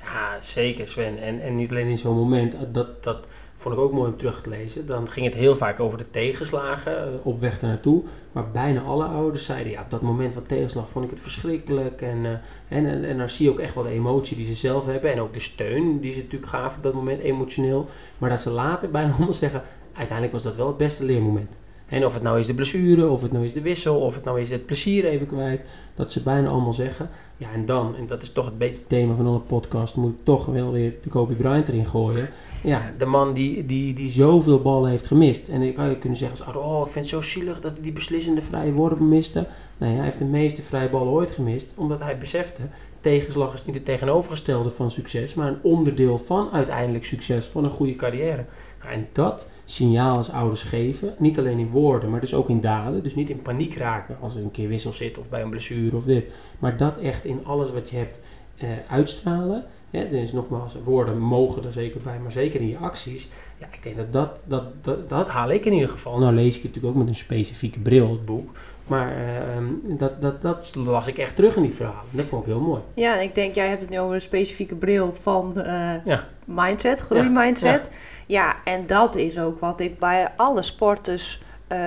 Ja, zeker Sven. En, en niet alleen in zo'n moment. Dat, dat vond ik ook mooi om terug te lezen. Dan ging het heel vaak over de tegenslagen eh, op weg naartoe. Maar bijna alle ouders zeiden, ja, op dat moment van tegenslag vond ik het verschrikkelijk. En, uh, en, en, en, dan zie je ook echt wel de emotie die ze zelf hebben. En ook de steun die ze natuurlijk gaven op dat moment emotioneel. Maar dat ze later bijna allemaal zeggen, uiteindelijk was dat wel het beste leermoment. En of het nou is de blessure, of het nou is de wissel, of het nou is het plezier even kwijt. Dat ze bijna allemaal zeggen. Ja, en dan, en dat is toch het beetje thema van onze podcast, moet ik toch wel weer de Kobe Bryant erin gooien. Ja, de man die, die, die zoveel ballen heeft gemist. En ik je kunnen zeggen, oh, ik vind het zo zielig dat hij die beslissende vrije worpen miste. Nee, hij heeft de meeste vrije ballen ooit gemist, omdat hij besefte, tegenslag is niet het tegenovergestelde van succes, maar een onderdeel van uiteindelijk succes, van een goede carrière. En dat signaal als ouders geven, niet alleen in woorden, maar dus ook in daden. Dus niet in paniek raken als er een keer wissel zit of bij een blessure of dit. Maar dat echt in alles wat je hebt eh, uitstralen. Dus nogmaals, woorden mogen er zeker bij, maar zeker in je acties. Ja, ik denk dat dat, dat, dat, dat haal ik in ieder geval. Nou lees ik het natuurlijk ook met een specifieke bril, het boek. Maar uh, dat, dat, dat las ik echt terug in die verhalen. Dat vond ik heel mooi. Ja, ik denk, jij hebt het nu over een specifieke bril van uh, ja. mindset, groeimindset. Ja. ja, en dat is ook wat ik bij alle sporters, uh,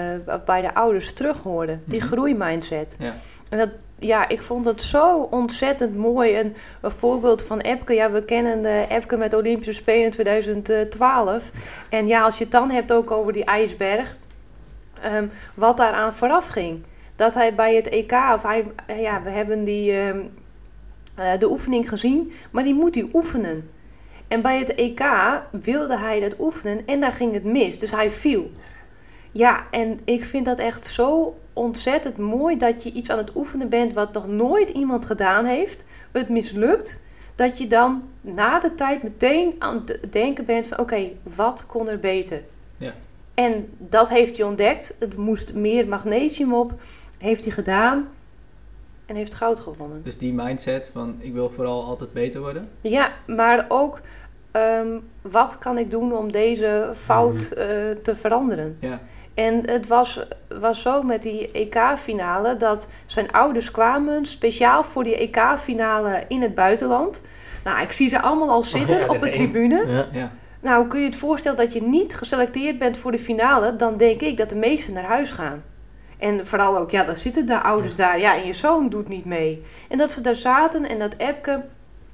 bij de ouders terughoorde. Die mm -hmm. groeimindset. Ja. En dat, ja, ik vond het zo ontzettend mooi. Een, een voorbeeld van Epke. Ja, we kennen de Epke met Olympische Spelen in 2012. En ja, als je het dan hebt ook over die ijsberg. Um, wat daaraan vooraf ging. Dat hij bij het EK, of hij, ja, we hebben die, um, uh, de oefening gezien, maar die moet hij oefenen. En bij het EK wilde hij dat oefenen en daar ging het mis. Dus hij viel. Ja, en ik vind dat echt zo ontzettend mooi dat je iets aan het oefenen bent wat nog nooit iemand gedaan heeft. Het mislukt. Dat je dan na de tijd meteen aan het denken bent van oké, okay, wat kon er beter? Ja. En dat heeft hij ontdekt. Het moest meer magnesium op. Heeft hij gedaan. En heeft goud gewonnen. Dus die mindset van ik wil vooral altijd beter worden? Ja, maar ook um, wat kan ik doen om deze fout uh, te veranderen? Ja. En het was, was zo met die EK-finale dat zijn ouders kwamen speciaal voor die EK-finale in het buitenland. Nou, ik zie ze allemaal al zitten oh, ja, op de tribune. Ja. Ja. Nou, kun je het voorstellen dat je niet geselecteerd bent voor de finale, dan denk ik dat de meesten naar huis gaan. En vooral ook, ja, dan zitten de ouders daar. Ja, en je zoon doet niet mee. En dat ze daar zaten en dat Epke,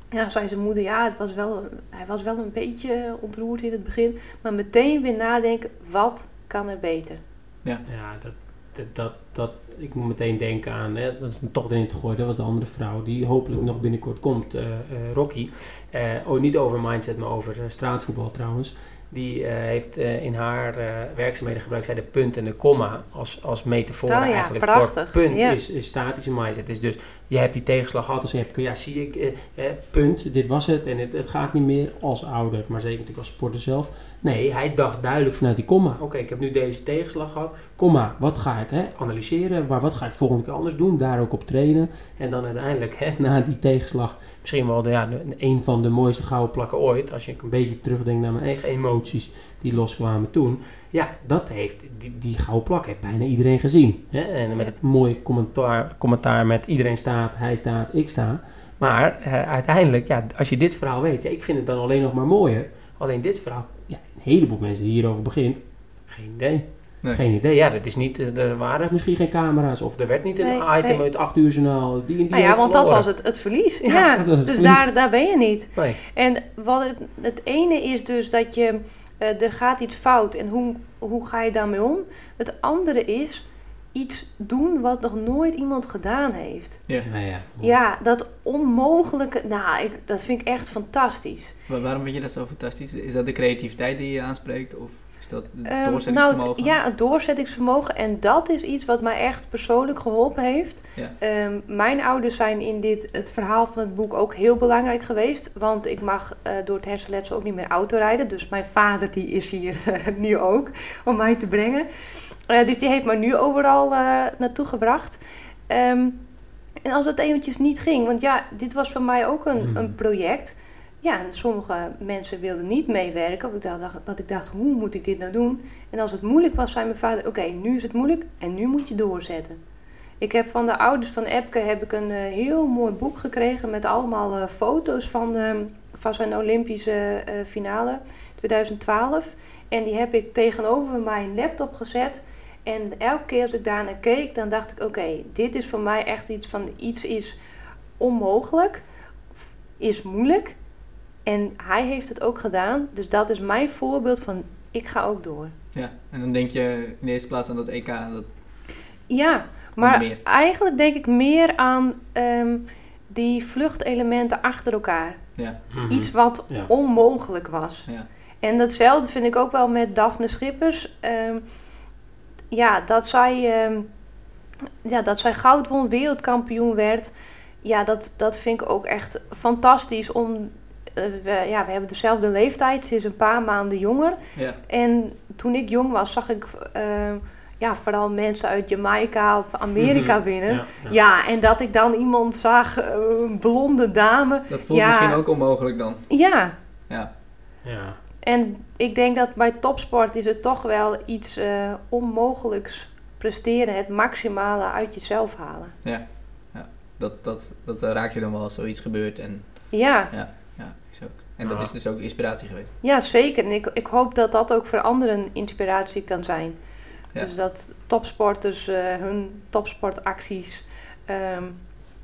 ja, zei zijn moeder, ja, het was wel, hij was wel een beetje ontroerd in het begin. Maar meteen weer nadenken, wat kan er beter? Ja, ja dat, dat, dat, dat ik moet meteen denken aan, hè, dat is toch erin te gooien, dat was de andere vrouw die hopelijk nog binnenkort komt, uh, uh, Rocky. Uh, oh, niet over mindset, maar over straatvoetbal trouwens. Die heeft in haar werkzaamheden gebruikt zij de punt en de komma als, als metafoor oh, ja, eigenlijk prachtig. voor punt ja. is, is statische mindset. Is dus je hebt die tegenslag gehad, dus je hebt, ja, zie ik, eh, punt, dit was het en het, het, gaat niet meer als ouder, maar zeker natuurlijk als sporter zelf. Nee, hij dacht duidelijk vanuit die komma. Oké, ik heb nu deze tegenslag gehad. Komma, wat ga ik hè, analyseren? Maar wat ga ik volgende keer anders doen? Daar ook op trainen. En dan uiteindelijk, hè, na die tegenslag, misschien wel de, ja, een van de mooiste gouden plakken ooit. Als je een beetje terugdenkt naar mijn eigen emoties die loskwamen toen. Ja, dat heeft, die, die gouden plak heeft bijna iedereen gezien. Hè? En met het mooie commentaar, commentaar met iedereen staat, hij staat, ik sta. Maar uh, uiteindelijk, ja, als je dit verhaal weet, ja, ik vind het dan alleen nog maar mooier. Alleen dit verhaal, ja, een heleboel mensen die hierover begint, geen idee. Nee. Geen idee. Ja, dat is niet, eh, er waren misschien geen camera's of er werd niet een nee, item nee. uit 8 uur journaal. Die, die nou ja, want dat was het, het verlies. Ja, ja het dus verlies. Daar, daar ben je niet. Nee. En wat het, het ene is dus dat je, uh, er gaat iets fout en hoe, hoe ga je daarmee om? Het andere is iets doen wat nog nooit iemand gedaan heeft. Ja, ja, ja. ja dat onmogelijke, nou, ik, dat vind ik echt fantastisch. Maar waarom vind je dat zo fantastisch? Is dat de creativiteit die je aanspreekt? Of is dat het doorzettingsvermogen? Um, nou, ja, het doorzettingsvermogen. En dat is iets wat mij echt persoonlijk geholpen heeft. Ja. Um, mijn ouders zijn in dit, het verhaal van het boek ook heel belangrijk geweest. Want ik mag uh, door het hersenletsel ook niet meer autorijden. Dus mijn vader die is hier nu ook om mij te brengen. Uh, dus die heeft me nu overal uh, naartoe gebracht. Um, en als het eventjes niet ging, want ja, dit was voor mij ook een, mm. een project. Ja, sommige mensen wilden niet meewerken. Ik dacht, dat ik dacht, hoe moet ik dit nou doen? En als het moeilijk was, zei mijn vader, oké, nu is het moeilijk en nu moet je doorzetten. Ik heb van de ouders van Epke heb ik een uh, heel mooi boek gekregen met allemaal uh, foto's van, uh, van zijn Olympische finale 2012. En die heb ik tegenover mijn laptop gezet. En elke keer als ik daar naar keek, dan dacht ik: oké, dit is voor mij echt iets van iets is onmogelijk, is moeilijk. En hij heeft het ook gedaan. Dus dat is mijn voorbeeld van ik ga ook door. Ja, en dan denk je in de eerste plaats aan dat EK. Dat... Ja, maar eigenlijk denk ik meer aan ehm, die vluchtelementen achter elkaar. Ja. Mhm. Iets wat onmogelijk was. Ja. En datzelfde vind ik ook wel met Daphne Schippers. Ehm, ja, dat zij, um, ja, dat zij goud won, wereldkampioen werd. Ja, dat, dat vind ik ook echt fantastisch. Om, we, ja, we hebben dezelfde leeftijd. Ze is een paar maanden jonger. Ja. En toen ik jong was, zag ik... Uh, ja, vooral mensen uit Jamaica of Amerika mhm. winnen. Ja, ja. en dat ik dan iemand zag, eh, een blonde dame. Dat voelt misschien ook onmogelijk dan. Ja. Ja. ja. En ik denk dat bij topsport is het toch wel iets uh, onmogelijks presteren. Het maximale uit jezelf halen. Ja, ja. Dat, dat, dat raak je dan wel als zoiets gebeurt. En, ja. Ja, ja ook. En dat is dus ook inspiratie geweest. Ja, zeker. En ik, ik hoop dat dat ook voor anderen inspiratie kan zijn. Dus dat topsporters uh, hun topsportacties um,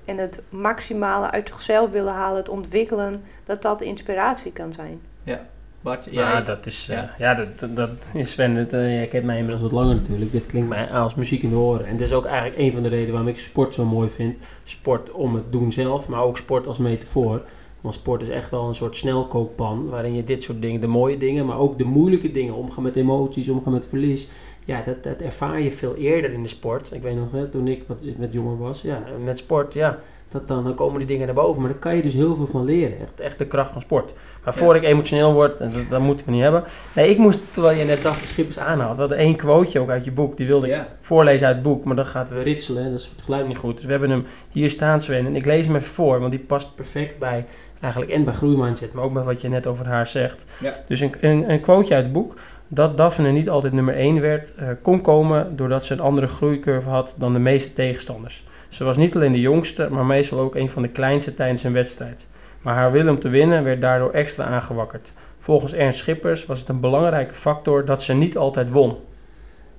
en het maximale uit zichzelf willen halen, het ontwikkelen, dat dat inspiratie kan zijn. Ja. Bart, ja, dat is, ja. Uh, ja, dat, dat is Sven, het, uh, jij kent mij inmiddels wat langer natuurlijk. Dit klinkt mij als muziek in de oren. En dat is ook eigenlijk een van de redenen waarom ik sport zo mooi vind. Sport om het doen zelf, maar ook sport als metafoor. Want sport is echt wel een soort snelkookpan waarin je dit soort dingen, de mooie dingen, maar ook de moeilijke dingen, omgaan met emoties, omgaan met verlies, ja, dat, dat ervaar je veel eerder in de sport. Ik weet nog, hè, toen ik wat, wat jonger was, ja, met sport, ja, dat, dan, dan komen die dingen naar boven. Maar daar kan je dus heel veel van leren. Echt, echt de kracht van sport. Maar voor ik emotioneel word, en dat, dat, moeten we niet hebben. Nee, ik moest, terwijl je net Daphne Schippers aanhaalt, we hadden één quoteje ook uit je boek. Die wilde ik voorlezen uit het boek, maar dan gaat we ritselen. Dat is het geluid niet goed. Dus we hebben hem hier staan, Sven. En ik lees hem even voor, want die past perfect bij, eigenlijk en bij groeimindset, maar ook bij wat je net over haar zegt. Ja. Dus een, een, een quoteje uit het boek dat Daphne niet altijd nummer 1 werd, uh, kon komen doordat ze een andere groeicurve had dan de meeste tegenstanders. Ze was niet alleen de jongste, maar meestal ook een van de kleinste tijdens een wedstrijd. Maar haar wil om te winnen werd daardoor extra aangewakkerd. Volgens Ernst Schippers was het een belangrijke factor dat ze niet altijd won.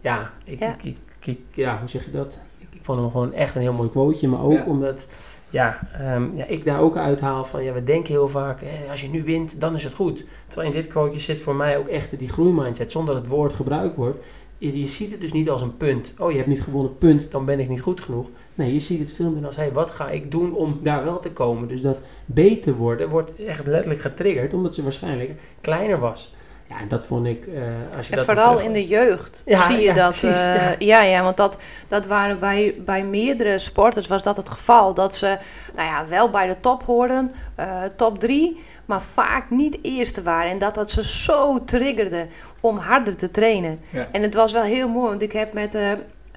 Ja, ik, ja. Ik, ik, ja hoe zeg je dat? Ik, vond hem gewoon echt een heel mooi quoteje, maar ook omdat ja, um, ja, ik daar ook uithaal van, ja, we denken heel vaak, als je nu wint, dan is het goed. Terwijl in dit quoteje zit voor mij ook echt die groeimindset, zonder dat het woord gebruikt wordt. Je, je ziet het dus niet als een punt. Oh, je hebt niet gewonnen, punt, dan ben ik niet goed genoeg. Nee, je ziet het veel meer als, hey, wat ga ik doen om daar wel te komen? Dus dat beter worden wordt echt letterlijk getriggerd, omdat ze waarschijnlijk kleiner was. Ja, en dat vond ik. Uh, als je en dat vooral in de jeugd ja, zie je ja, dat. Precies, uh, ja. ja. ja, want dat, dat waren bij, bij meerdere sporters was dat het geval. Dat ze nou ja, wel bij de top hoorden, uh, top drie, maar vaak niet eerste waren. En dat dat ze zo triggerde om harder te trainen. Ja. En het was wel heel mooi, want ik heb met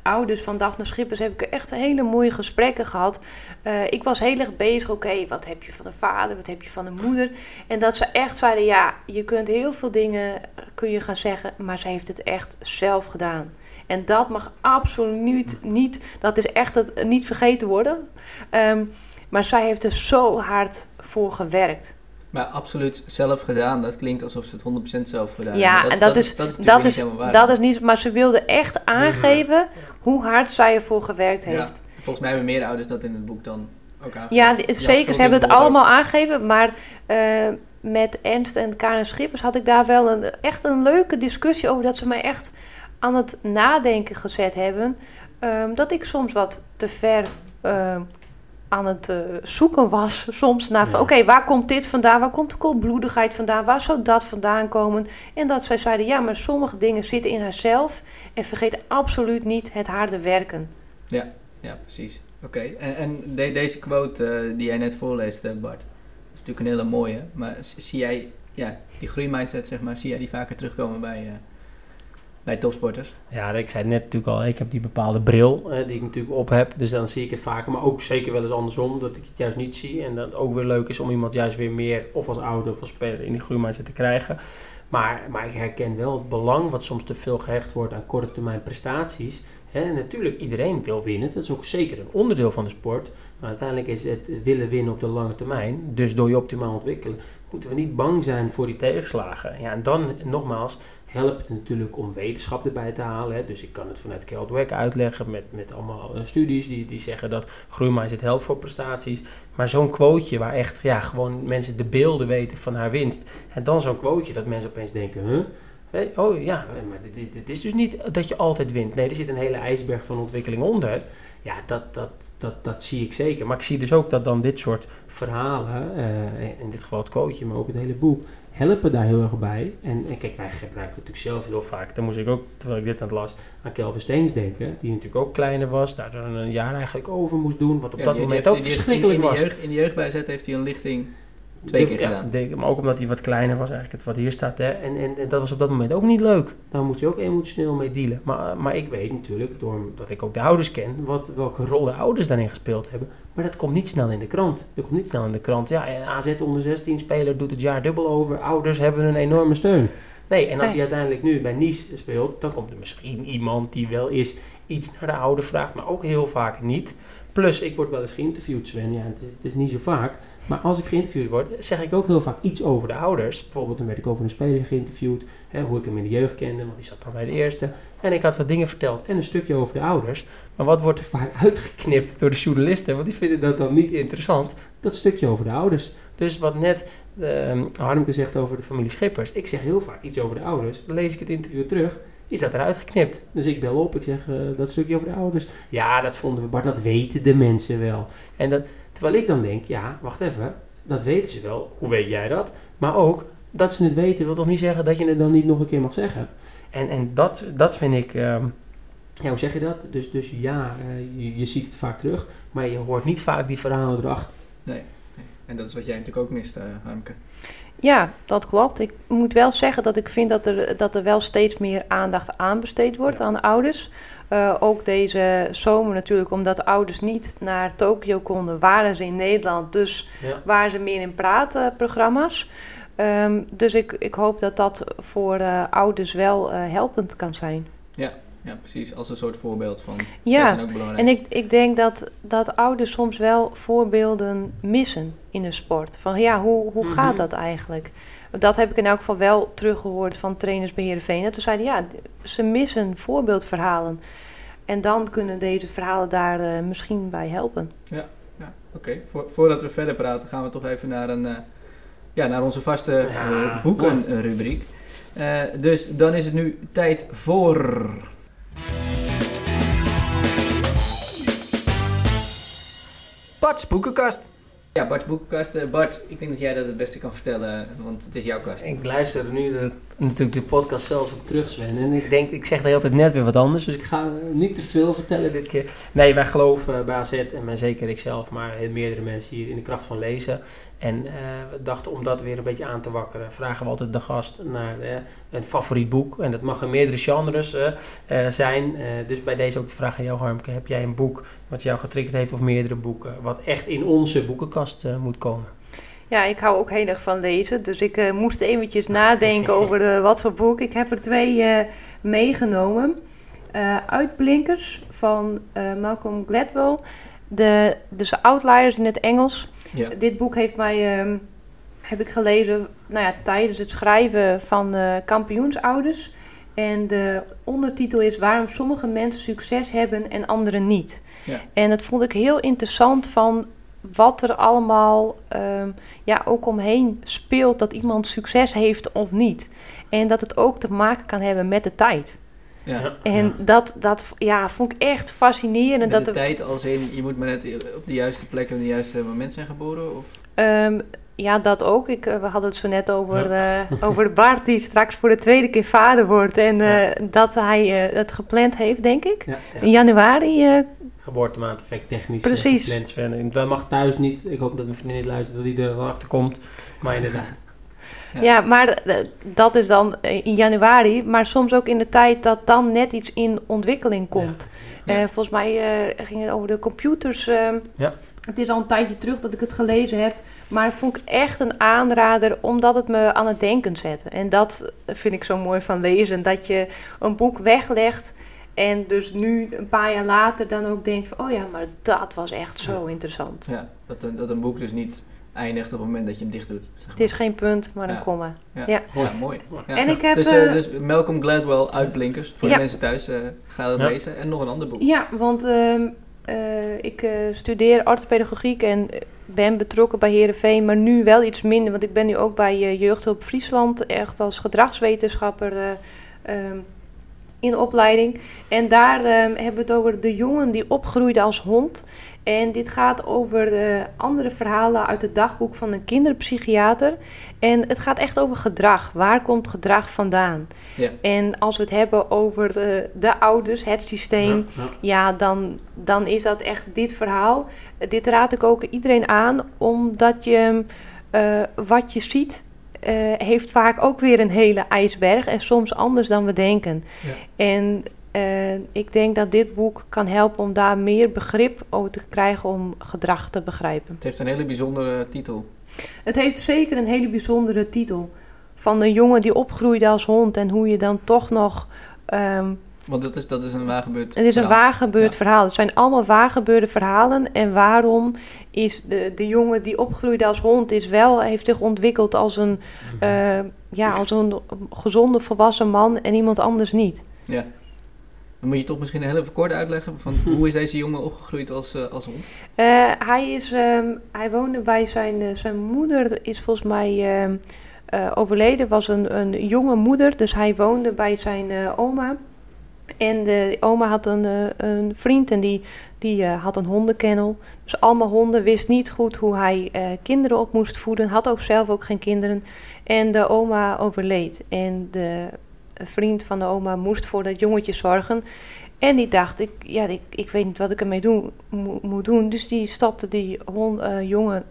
ouders van Daphne Schippers heb ik echt hele mooie gesprekken gehad. Uh, ik was heel erg bezig, oké, wat heb je van de vader, wat heb je van de moeder? En dat ze echt zeiden, ja, je kunt heel veel dingen kun je gaan zeggen, maar ze heeft het echt zelf gedaan. En dat mag absoluut niet, dat is echt het, niet vergeten worden. Um, maar zij heeft er zo hard voor gewerkt. Maar absoluut zelf gedaan, dat klinkt alsof ze het 100% zelf gedaan ja, hebben. Ja, en dat, is, dat is, dat is, dat is niet, maar ze wilde echt aangeven hoe hard zij ervoor gewerkt heeft. Ja, volgens mij hebben meer ouders dat in het boek dan ook aangegeven. Ja, zeker, ze hebben het allemaal aangegeven, maar uh, met Ernst en Karen Schippers had ik daar wel een, echt een leuke discussie over, dat ze mij echt aan het nadenken gezet hebben. Um, dat ik soms wat te ver uh, aan het uh, zoeken was soms naar van... oké, waar komt dit vandaan? Waar komt de koelbloedigheid vandaan? Waar zou dat vandaan komen? En dat zij zeiden, ja, maar sommige dingen zitten in haarzelf... en vergeet absoluut niet het harde werken. Ja, ja precies. Oké, en, en de, deze quote uh, die jij net voorleest, uh, Bart... dat is natuurlijk een hele mooie... maar zie jij ja, die groeimindset, zeg maar... zie jij die vaker terugkomen bij bij topsporters? Ja, ik zei net natuurlijk al, ik heb die bepaalde bril eh, die ik natuurlijk op heb. Dus dan zie ik het vaker, maar ook zeker wel eens andersom, dat ik het juist niet zie. En dat het ook weer leuk is om iemand juist weer meer, of als ouder of als speler, in die groeimindset te krijgen. Maar, maar ik herken wel het belang wat soms te veel gehecht wordt aan korte termijn prestaties. Natuurlijk, iedereen wil winnen. Dat is ook zeker een onderdeel van de sport. Maar uiteindelijk is het willen winnen op de lange termijn. Dus door je optimaal ontwikkelen, moeten we niet bang zijn voor die tegenslagen. Ja, en dan nogmaals, helpt natuurlijk om wetenschap erbij te halen. Hè. Dus ik kan het vanuit Keldweg uitleggen met, met allemaal uh, studies die, die zeggen dat groeimindset helpt voor prestaties. Maar zo'n quoteje waar echt ja, gewoon mensen de beelden weten van haar winst. En dan zo'n quoteje dat mensen opeens denken, huh? oh ja, maar dit, is dus niet dat je altijd wint. Nee, er zit een hele ijsberg van ontwikkeling onder. Ja, dat, dat, dat, dat zie ik zeker. Maar ik zie dus ook dat dan dit soort verhalen, uh, in dit geval het coachje, maar ook het hele boek, helpen daar heel erg bij. En, en, kijk, wij gebruiken natuurlijk zelf heel vaak, dan moest ik ook, terwijl ik dit aan het las, aan Kelvin Steens denken, die natuurlijk ook kleiner was, daar dan een jaar eigenlijk over moest doen, wat op dat moment ook verschrikkelijk was. In, in de jeugdbijzet heeft hij een lichting Twee keer gedaan. Denk, maar ook omdat hij wat kleiner was, eigenlijk het wat hier staat. Hè. En, en, en, dat was op dat moment ook niet leuk. Daar moet je ook emotioneel mee dealen. Maar, maar ik weet natuurlijk, doordat ik ook de ouders ken, wat, welke rol de ouders daarin gespeeld hebben. Maar dat komt niet snel in de krant. Dat komt niet snel in de krant. Ja, AZ onder 16 speler doet het jaar dubbel over. Ouders hebben een enorme steun. Nee, en als hij uiteindelijk nu bij Nice speelt, dan komt er misschien iemand die wel eens iets naar de ouder vraagt, maar ook heel vaak niet. Plus, ik word wel eens geïnterviewd, Sven. Ja, het is, het is, niet zo vaak. Maar als ik geïnterviewd word, zeg ik ook heel vaak iets over de ouders. Bijvoorbeeld, dan werd ik over een speler geïnterviewd. Hè, hoe ik hem in de jeugd kende, want die zat dan bij de eerste. En ik had wat dingen verteld en een stukje over de ouders. Maar wat wordt er vaak uitgeknipt door de journalisten? Want die vinden dat dan niet interessant. Dat stukje over de ouders. Dus wat net uh, Harmke zegt over de familie Schippers. Ik zeg heel vaak iets over de ouders. Dan lees ik het interview terug is dat eruit geknipt. Dus ik bel op, ik zeg uh, dat stukje over de ouders. Ja, dat vonden we, maar dat weten de mensen wel. En dat, terwijl ik dan denk, ja, wacht even, dat weten ze wel. Hoe weet jij dat? Maar ook, dat ze het weten wil toch niet zeggen dat je het dan niet nog een keer mag zeggen. En, en dat, dat vind ik, um, ja, hoe zeg je dat? Dus, dus ja, uh, je, ziet het vaak terug, maar je hoort niet vaak die verhalen erachter. Nee, nee. en dat is wat jij natuurlijk ook mist, uh, Harmke. Ja, dat klopt. Ik moet wel zeggen dat ik vind dat er, dat er wel steeds meer aandacht aan besteed wordt aan de ouders. Uh, ook deze zomer natuurlijk, omdat de ouders niet naar Tokio konden, waren ze in Nederland. Dus ja. waren ze meer in praatprogramma's. Um, dus ik, ik hoop dat dat voor uh, ouders wel uh, helpend kan zijn. Ja, ja, precies. Als een soort voorbeeld van. Ja, zijn ook belangrijk. en ik, ik denk dat, dat ouders soms wel voorbeelden missen in de sport. Van ja, hoe, hoe gaat mhm. dat eigenlijk? Dat heb ik in elk geval wel teruggehoord van trainers bij Heerenveen. Toen zeiden ja, ze missen voorbeeldverhalen. En dan kunnen deze verhalen daar uh, misschien bij helpen. Ja, ja oké. voordat we verder praten, gaan we toch even naar, een, uh, ja, naar onze vaste uh, boekenrubriek. dus dan is het nu tijd voor Bart's boekenkast. Ja, Bart's boekenkast. Uh, Bart, ik denk dat jij dat het beste kan vertellen, want het is jouw kast. Ik luister nu de, natuurlijk de podcast zelfs ook Sven. En ik denk, ik zeg de hele tijd net weer wat anders, dus ik ga niet te veel vertellen dit keer. Nee, wij geloven bij AZ, en maar zeker ikzelf, maar meerdere mensen hier in de kracht van lezen. En uh, we dachten om dat weer een beetje aan te wakkeren, vragen we altijd de gast naar uh, een favoriet boek. En dat mag in meerdere genres zijn. dus bij deze ook de vraag aan jou, Harmke. Heb jij een boek wat jou getriggerd heeft of meerdere boeken, wat echt in onze boekenkast moet komen? Ja, ik hou ook heel erg van lezen. Dus ik moest eventjes nadenken over de, wat voor boek. Ik heb er twee meegenomen. Uitblinkers van Malcolm Gladwell. De, dus Outliers in het Engels. Ja. Dit boek heeft mij, uh, heb ik gelezen nou ja, tijdens het schrijven van kampioensouders. En de ondertitel is Waarom sommige mensen succes hebben en anderen niet. Ja. En dat vond ik heel interessant van wat er allemaal um, ja, ook omheen speelt dat iemand succes heeft of niet. En dat het ook te maken kan hebben met de tijd. Ja, en Dat, dat ja, vond ik echt fascinerend. Met dat de tijd als in, je moet maar net op de juiste plek en op de juiste moment zijn geboren? Of? Um, ja, dat ook. Ik, eh, we hadden het zo net over, ja. uh, over de Bart die straks voor de tweede keer vader wordt. En uh, ja. dat hij uh, het gepland heeft, denk ik. Ja, In januari. Geboortemaand effect technisch Precies. gepland. Dat mag thuis niet. Ik hoop dat mijn vriendin niet luistert dat hij er wel achter komt. Maar inderdaad. Ja, maar eh, dat is dan eh, in januari, maar soms ook in de tijd dat dan net iets in ontwikkeling komt. Uh, volgens mij uh, ging het over de computers. Ehm, ja. Het is al een tijdje terug dat ik het gelezen heb. Maar vond ik echt een aanrader omdat het me aan het denken zette. En dat vind ik zo mooi van lezen. Dat je een boek weglegt en dus nu een paar jaar later dan ook denkt van... oh ja, maar dat was echt zo interessant. Ja, dat een, dat een boek dus niet eindigt op het moment dat je hem dicht doet. Zeg maar. Het is geen punt, maar een komma. Ja, ja. ja mooi. En ik heb, dus, uh, dus Malcolm Gladwell uitblinkers voor de mensen thuis. Uh, ga dat lezen. En nog een ander boek. Ja, want uh, ik studeer orthopedagogiek en ben betrokken bij Herenveen, maar nu wel iets minder. Want ik ben nu ook bij uh, Jeugdhulp Friesland, echt als gedragswetenschapper um, in opleiding. En daar um, hebben we het over de jongen die opgroeide als hond. En dit gaat over de andere verhalen uit het dagboek van een kinderpsychiater. En het gaat echt over gedrag. Waar komt gedrag vandaan? Ja. En als we het hebben over de, de ouders, het systeem, ja, dan, dan is dat echt dit verhaal. Dit raad ik ook iedereen aan, omdat je uh, wat je ziet, uh, heeft vaak ook weer een hele ijsberg en soms anders dan we denken. Ja. En uh, ik denk dat dit boek kan helpen om daar meer begrip over te krijgen om gedrag te begrijpen. Het heeft een hele bijzondere titel. Het heeft zeker een hele bijzondere titel. Van een jongen die opgroeide als hond en hoe je dan toch nog. Um, Want dat is, dat is een waargebeurd Het is een waargebeurd verhaal. Het zijn allemaal waargebeurde verhalen. En waarom is de, de jongen die opgroeide als hond, is wel, heeft zich ontwikkeld als een, uh, ja, als een gezonde volwassen man en iemand anders niet. Ja. Dan moet je toch misschien heel even kort uitleggen van hoe is deze jongen opgegroeid als, uh, als hond? Uh, hij, is, um, hij woonde bij zijn, zijn moeder, is volgens mij ehm, overleden, was een, een jonge moeder. Dus hij woonde bij zijn oma. En de oma had een, een vriend en die, die had een hondenkennel. Dus allemaal honden, wist niet goed hoe hij kinderen op moest voeden. Had ook zelf ook geen kinderen. En de oma overleed. En de vriend van de oma moest voor dat jongetje zorgen. En die dacht, ik, ja, ik, ik weet niet wat ik ermee doen, moet doen. Dus die stapte die hond, uh, jongen,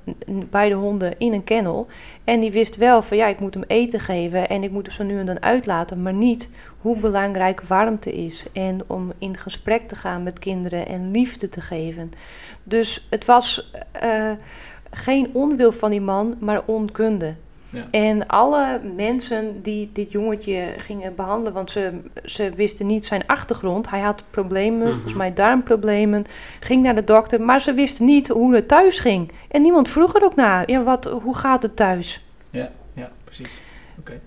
beide honden, in een kennel. En die wist wel van, ja, ik moet hem eten geven en ik moet hem zo nu en dan uitlaten. Maar niet hoe belangrijk warmte is. En om in gesprek te gaan met kinderen en liefde te geven. Dus het was uh, geen onwil van die man, maar onkunde. En alle mensen die dit jongetje gingen behandelen, want ze, ze wisten niet zijn achtergrond. Hij had problemen, mhm. volgens mij darmproblemen, ging naar de dokter, maar ze wisten niet hoe het thuis ging. En niemand vroeg er ook naar, ja, wat, hoe gaat het thuis? Ja, ja precies. Oké.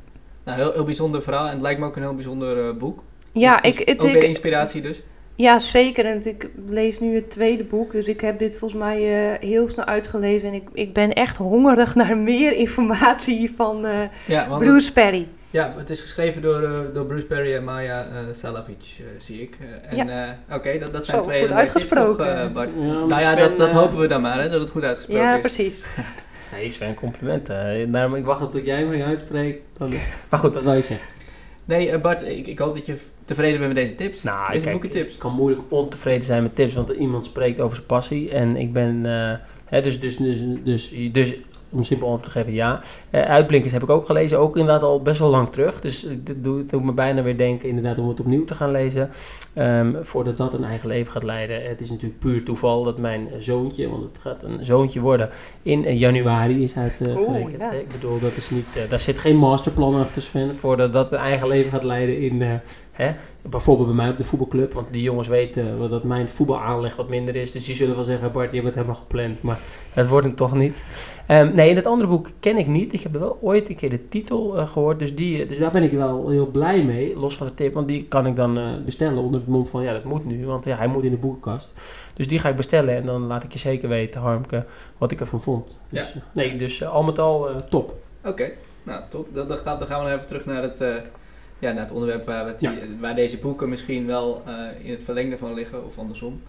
Nou, heel, heel bijzonder verhaal en het lijkt me ook een heel bijzonder uh, boek. Ja, dus, ik... Het, ook weer inspiratie dus. Ja, zeker. En ik lees nu het tweede boek, dus ik heb dit volgens mij uh, heel snel uitgelezen. En ik, ik ben echt hongerig naar meer informatie van uh, ja, Bruce Perry. Ja, het is geschreven door, uh, door Bruce Perry en Maya Salavic, zie ik. en ja. oké, dat, dat zijn Zo, twee goed uitgesproken. Bart. Ja, nou ja, dat, dat hopen we dan maar, hè, dat het goed uitgesproken ja, is. Ja, precies. Nee, Sven, complimenten. Daarom, ik wacht tot jij mij uitspreekt. Dan... Maar goed, dat wil je zeggen. Nee, uh, Bart, ik, ik, hoop dat je tevreden bent met deze tips. Nou, deze boekentips. Ik kan moeilijk ontevreden zijn met tips, want iemand spreekt over zijn passie. En ik ben, uh, hè, dus, dus, dus, dus, dus om simpel antwoord te geven, ja. Uh, Uitblinkers heb ik ook gelezen, ook inderdaad al best wel lang terug. Dus dit doet, doet me bijna weer denken inderdaad om het opnieuw te gaan lezen. Um, voordat dat een eigen leven gaat leiden. Het is natuurlijk puur toeval dat mijn zoontje, want het gaat een zoontje worden, in januari is uitgerekend. Uh, ja. Ik bedoel, dat is niet, uh, daar zit geen masterplan achter Sven, voordat dat een eigen leven gaat leiden in uh, Hè? Bijvoorbeeld bij mij op de voetbalclub, want die jongens weten dat mijn voetbalaanleg wat minder is. Dus die zullen wel zeggen, Bart, je hebt het helemaal gepland. Maar het wordt hem toch niet. Um, nee, in het andere boek ken ik niet. Ik heb wel ooit een keer de titel uh, gehoord. Dus, die, dus daar ben ik wel heel blij mee, los van de tip. Want die kan ik dan uh, bestellen onder het mom van, ja, dat moet nu. Want ja, hij moet in de boekenkast. Dus die ga ik bestellen en dan laat ik je zeker weten, Harmke, wat ik ervan vond. Dus, ja. Nee, dus al met al top. Oké, nou top. Dan, dan, gaan, dan gaan we even terug naar het ja, naar het onderwerp waar, we ja. waar deze boeken misschien wel uh, in het verlengde van liggen, of andersom.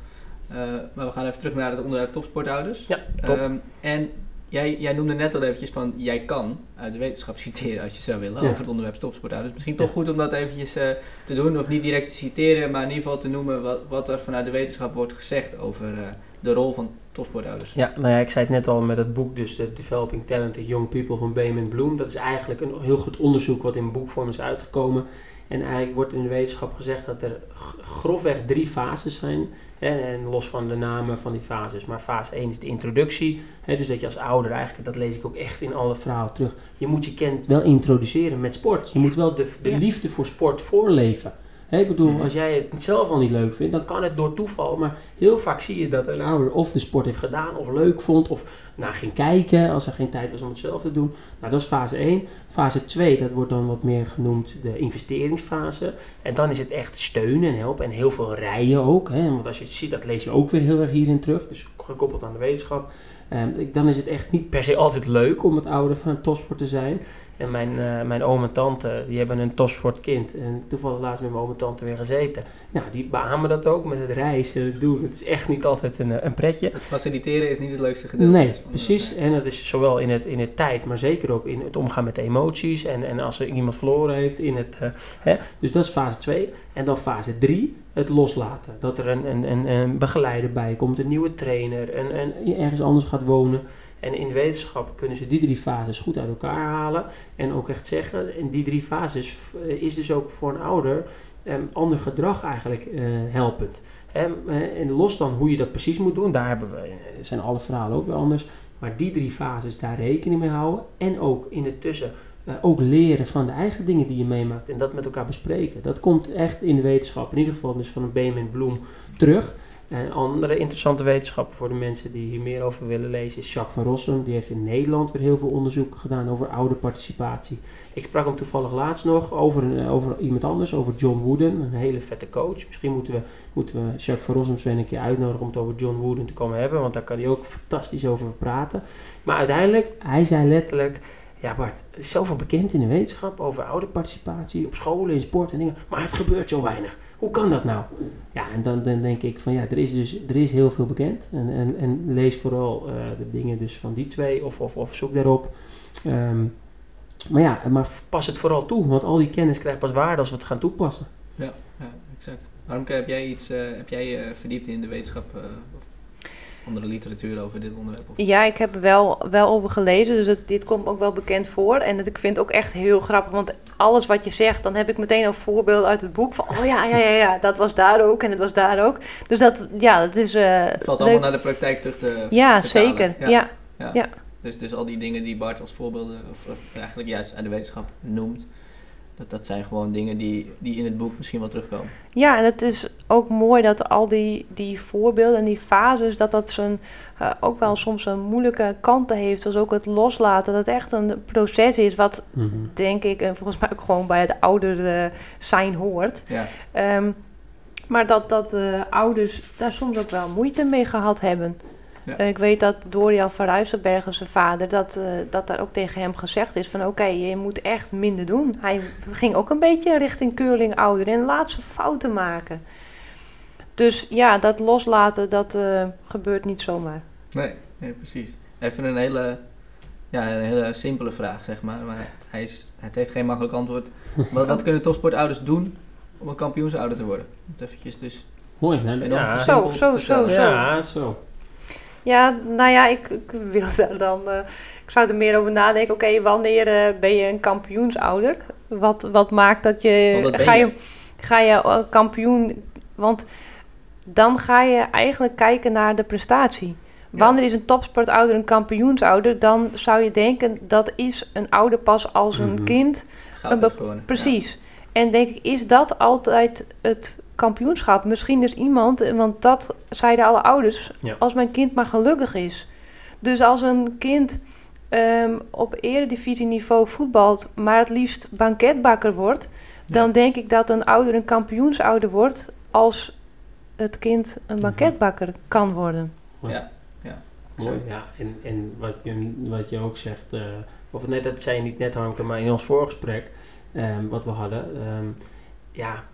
Uh, maar we gaan even terug naar het onderwerp topsportouders. Ja, top. Um, en jij, jij noemde net al eventjes van, jij kan uit de wetenschap citeren als je zou willen ja. over het onderwerp topsportouders. Misschien toch goed om dat eventjes uh, te doen, of niet direct te citeren, maar in ieder geval te noemen wat, wat er vanuit de wetenschap wordt gezegd over de rol van topsportouders. Ja, nou ja, ik zei het net al met het boek, dus de Developing Talented Young People van Beeman Bloom. Dat is eigenlijk een heel goed onderzoek wat in boekvorm is uitgekomen. En eigenlijk wordt in de wetenschap gezegd dat er grofweg drie fases zijn. Hè, en los van de namen van die fases. Maar fase 1 is de introductie. Hè, dus dat je als ouder eigenlijk, dat lees ik ook echt in alle verhalen terug. Je moet je kind wel introduceren met sport. Je moet wel de, de liefde voor sport voorleven. He, ik bedoel, als jij het zelf al niet leuk vindt, dan kan het door toeval. Maar heel vaak zie je dat een ouder of de sport heeft gedaan, of leuk vond, of naar ging kijken als er geen tijd was om het zelf te doen. Nou, dat is fase 1. Fase 2, dat wordt dan wat meer genoemd de investeringsfase. En dan is het echt steunen en helpen en heel veel rijden ook. Hè? Want als je het ziet, dat lees je ook weer heel erg hierin terug. Dus gekoppeld aan de wetenschap. Ehm, dan is het echt niet per se altijd leuk om het ouder van een topsport te zijn. En mijn, uh, mijn oom en tante, die hebben een topsportkind. En toevallig laatst met mijn oom en tante weer gezeten. Nou, die beamen dat ook met het reizen, het doen. Het is echt niet altijd een, een pretje. Het faciliteren is niet het leukste gedeelte. Nee, precies. En dat is zowel in het, in het tijd, maar zeker ook in het omgaan met de emoties. En, en als er iemand verloren heeft in het... Uh, hè. Dus dat is fase 2. En dan fase 3, het loslaten. Dat er een, een, een, een begeleider bij komt, een nieuwe trainer, en, en je ergens anders gaat wonen. En in wetenschap kunnen ze die drie fases goed uit elkaar halen. En ook echt zeggen, in die drie fases eh, is dus ook voor een ouder um, ander gedrag eigenlijk uh, helpend. en los dan hoe je dat precies moet doen, daar hebben we, zijn alle verhalen ook weer anders. Maar die drie fases, daar rekening mee houden. En ook in de tussen ook leren van de eigen dingen die je meemaakt. En dat met elkaar bespreken. Dat komt echt in de wetenschap, in ieder geval dus van een Benjamin Bloem, terug. En andere interessante wetenschappen voor de mensen die hier meer over willen lezen is Jacques van Rossum. Die heeft in Nederland weer heel veel onderzoek gedaan over ouderparticipatie. Ik sprak hem toevallig laatst nog over, over iemand anders, over John Wooden, een hele vette coach. Misschien moeten we, moeten we Jacques van Rossum een keer uitnodigen om het over John Wooden te komen hebben, want daar kan hij ook fantastisch over praten. Maar uiteindelijk, hij zei letterlijk, ja Bart, er is zoveel bekend in de wetenschap over ouderparticipatie op scholen, in sport en dingen, maar het gebeurt zo weinig. Hoe kan dat nou? Ja, en dan, dan denk ik van ja, er is dus er is heel veel bekend. En, en, en lees vooral uh, de dingen dus van die twee of, of, of zoek daarop. Um, maar ja, maar pas het vooral toe, want al die kennis krijgt pas waarde als we het gaan toepassen. Ja, ja exact. Harmke, heb jij iets uh, heb jij, uh, verdiept in de wetenschap andere literatuur over dit onderwerp? Of? Ja, ik heb er wel, wel over gelezen, dus het, dit komt ook wel bekend voor. En dat, ik vind het ook echt heel grappig, want alles wat je zegt, dan heb ik meteen al voorbeelden uit het boek van, oh ja, ja, ja, ja, dat was daar ook en het was daar ook. Dus dat, ja, dat is... Uh, het valt allemaal naar de praktijk terug te Ja, zeker, ja. ja. ja. ja. Dus, dus al die dingen die Bart als voorbeelden, of eigenlijk juist uit de wetenschap noemt, dat, dat zijn gewoon dingen die, die in het boek misschien wel terugkomen. Ja, en het is ook mooi dat al die, die voorbeelden en die fases, dat dat zijn, uh, ook wel soms een moeilijke kanten heeft. Zoals ook het loslaten. Dat het echt een proces is wat, mm -hmm. denk ik, en volgens mij ook gewoon bij het ouder zijn hoort. Ja. Um, maar dat, dat uh, ouders daar soms ook wel moeite mee gehad hebben. Ja. Uh, ik weet dat Dorian van Ruisenbergen, zijn vader, dat, uh, dat daar ook tegen hem gezegd is van oké, okay, je moet echt minder doen. Hij ging ook een beetje richting curling ouder en laat ze fouten maken. Dus ja, dat loslaten, dat uh, gebeurt niet zomaar. Nee, nee, precies. Even een hele, ja, een hele simpele vraag, zeg maar. Maar hij is, het heeft geen makkelijk antwoord. wat, wat kunnen topsportouders doen om een kampioensouder te worden? Dat eventjes dus... Mooi, hè? Ja, zo, zo, zo, zo. Ja, zo. Ja, nou ja, ik, ik wil daar dan. Uh, ik zou er meer over nadenken. Oké, okay, wanneer uh, ben je een kampioensouder? Wat, wat maakt dat je. Ga, je ga je uh, kampioen. Want dan ga je eigenlijk kijken naar de prestatie. Ja. Wanneer is een topsportouder een kampioensouder? Dan zou je denken dat is een ouder pas als een mm -hmm. kind. Een gewoon, precies. Ja. En denk ik, is dat altijd het kampioenschap. Misschien is iemand, want dat zeiden alle ouders, ja. als mijn kind maar gelukkig is. Dus als een kind um, op eredivisieniveau voetbalt, maar het liefst banketbakker wordt, ja. dan denk ik dat een ouder een kampioensouder wordt als het kind een banketbakker kan worden. Ja, ja. Mooi, ja. En, en wat, je, wat je ook zegt, uh, of net dat zei je niet net Hanke, maar in ons voorgesprek, um, wat we hadden, um, ja,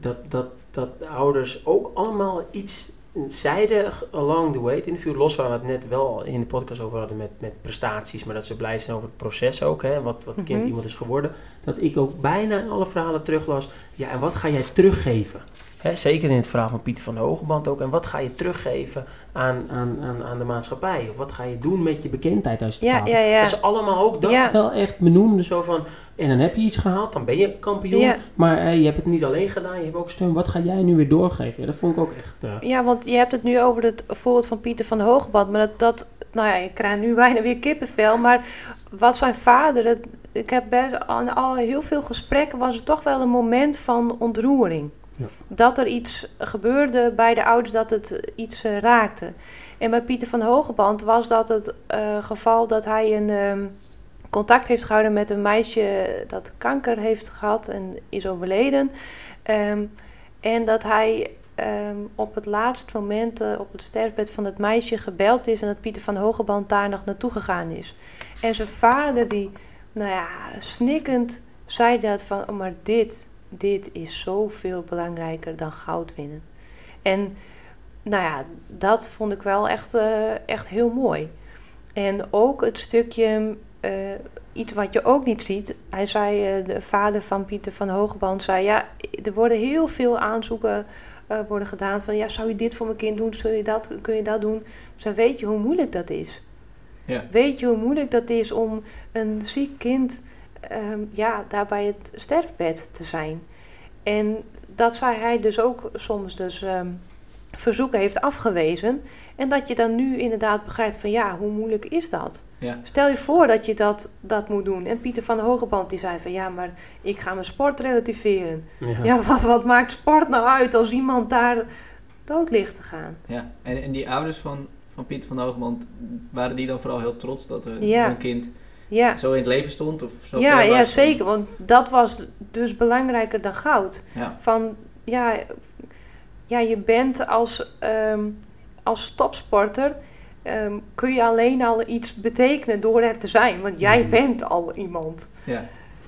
dat, dat, dat de ouders ook allemaal iets zeiden along the way. Het interview los waar we het net wel in de podcast over hadden met, met prestaties, maar dat ze blij zijn over het proces ook, hè, wat, wat kind mm -hmm. iemand is geworden. Dat ik ook bijna in alle verhalen teruglas. Ja, en wat ga jij teruggeven? Hè, zeker in het verhaal van Pieter van de Hogeband ook. En wat ga je teruggeven aan, aan, aan, aan de maatschappij? Of wat ga je doen met je bekendheid als je het ja, ja, ja. Dat ze allemaal ook dat wel echt benoemden. Zo van, en dan heb je iets gehaald, dan ben je kampioen. Maar uh, je hebt het niet alleen gedaan, je hebt ook steun. Wat ga jij nu weer doorgeven? Dat vond ik ook echt... Uh... Ja, want je hebt het nu over het voorbeeld van Pieter van de Hogeband. Maar dat, dat nou ja, ik krijg nu bijna weer kippenvel. Maar wat zijn vader... Het, ik heb best aan al heel veel gesprekken was het toch wel een moment van ontroering. Dat er iets gebeurde bij de ouders, dat het iets uh, raakte. En bij Pieter van Hogeband was dat het uh, geval dat hij een um, contact heeft gehouden met een meisje dat kanker heeft gehad en is overleden. Um, en dat hij ehm, op het laatste moment uh, op het sterfbed van het meisje gebeld is en dat Pieter van Hogeband daar nog naartoe gegaan is. En zijn vader, die, nou ja, snikkend zei dat van, oh, maar dit, dit is zoveel belangrijker dan goud winnen. En nou ja, dat vond ik wel echt, uh, echt heel mooi. En ook het stukje, uh, iets wat je ook niet ziet. Hij zei, uh, de vader van Pieter van Hogeband zei, ja, er worden heel veel aanzoeken worden gedaan van, ja, zou je dit voor mijn kind doen? Zul je dat, kun je dat doen? Dus weet je hoe moeilijk dat is. Ja. Weet je hoe moeilijk dat is om een ziek kind um, ja, daar bij het sterfbed te zijn? En dat zei hij dus ook soms dus... Um, verzoeken heeft afgewezen. En dat je dan nu inderdaad begrijpt van ja, hoe moeilijk is dat? Ja. Stel je voor dat je dat, dat moet doen. En Pieter van de Hogeband die zei van ja, maar ik ga mijn sport relativeren. Ja, wat, wat, maakt sport nou uit als iemand daar dood ligt te gaan? Ja, en, en die ouders van, van Pieter van de Hogeband, waren die dan vooral heel trots dat er een kind ja. zo in het leven stond? Of zo ja, ja zeker. Want dat was dus belangrijker dan goud. Van ja, ja, je bent als, um, als topsporter. Ehm, kun je alleen al iets betekenen door er te zijn. Want jij mhm. bent al iemand. Ja.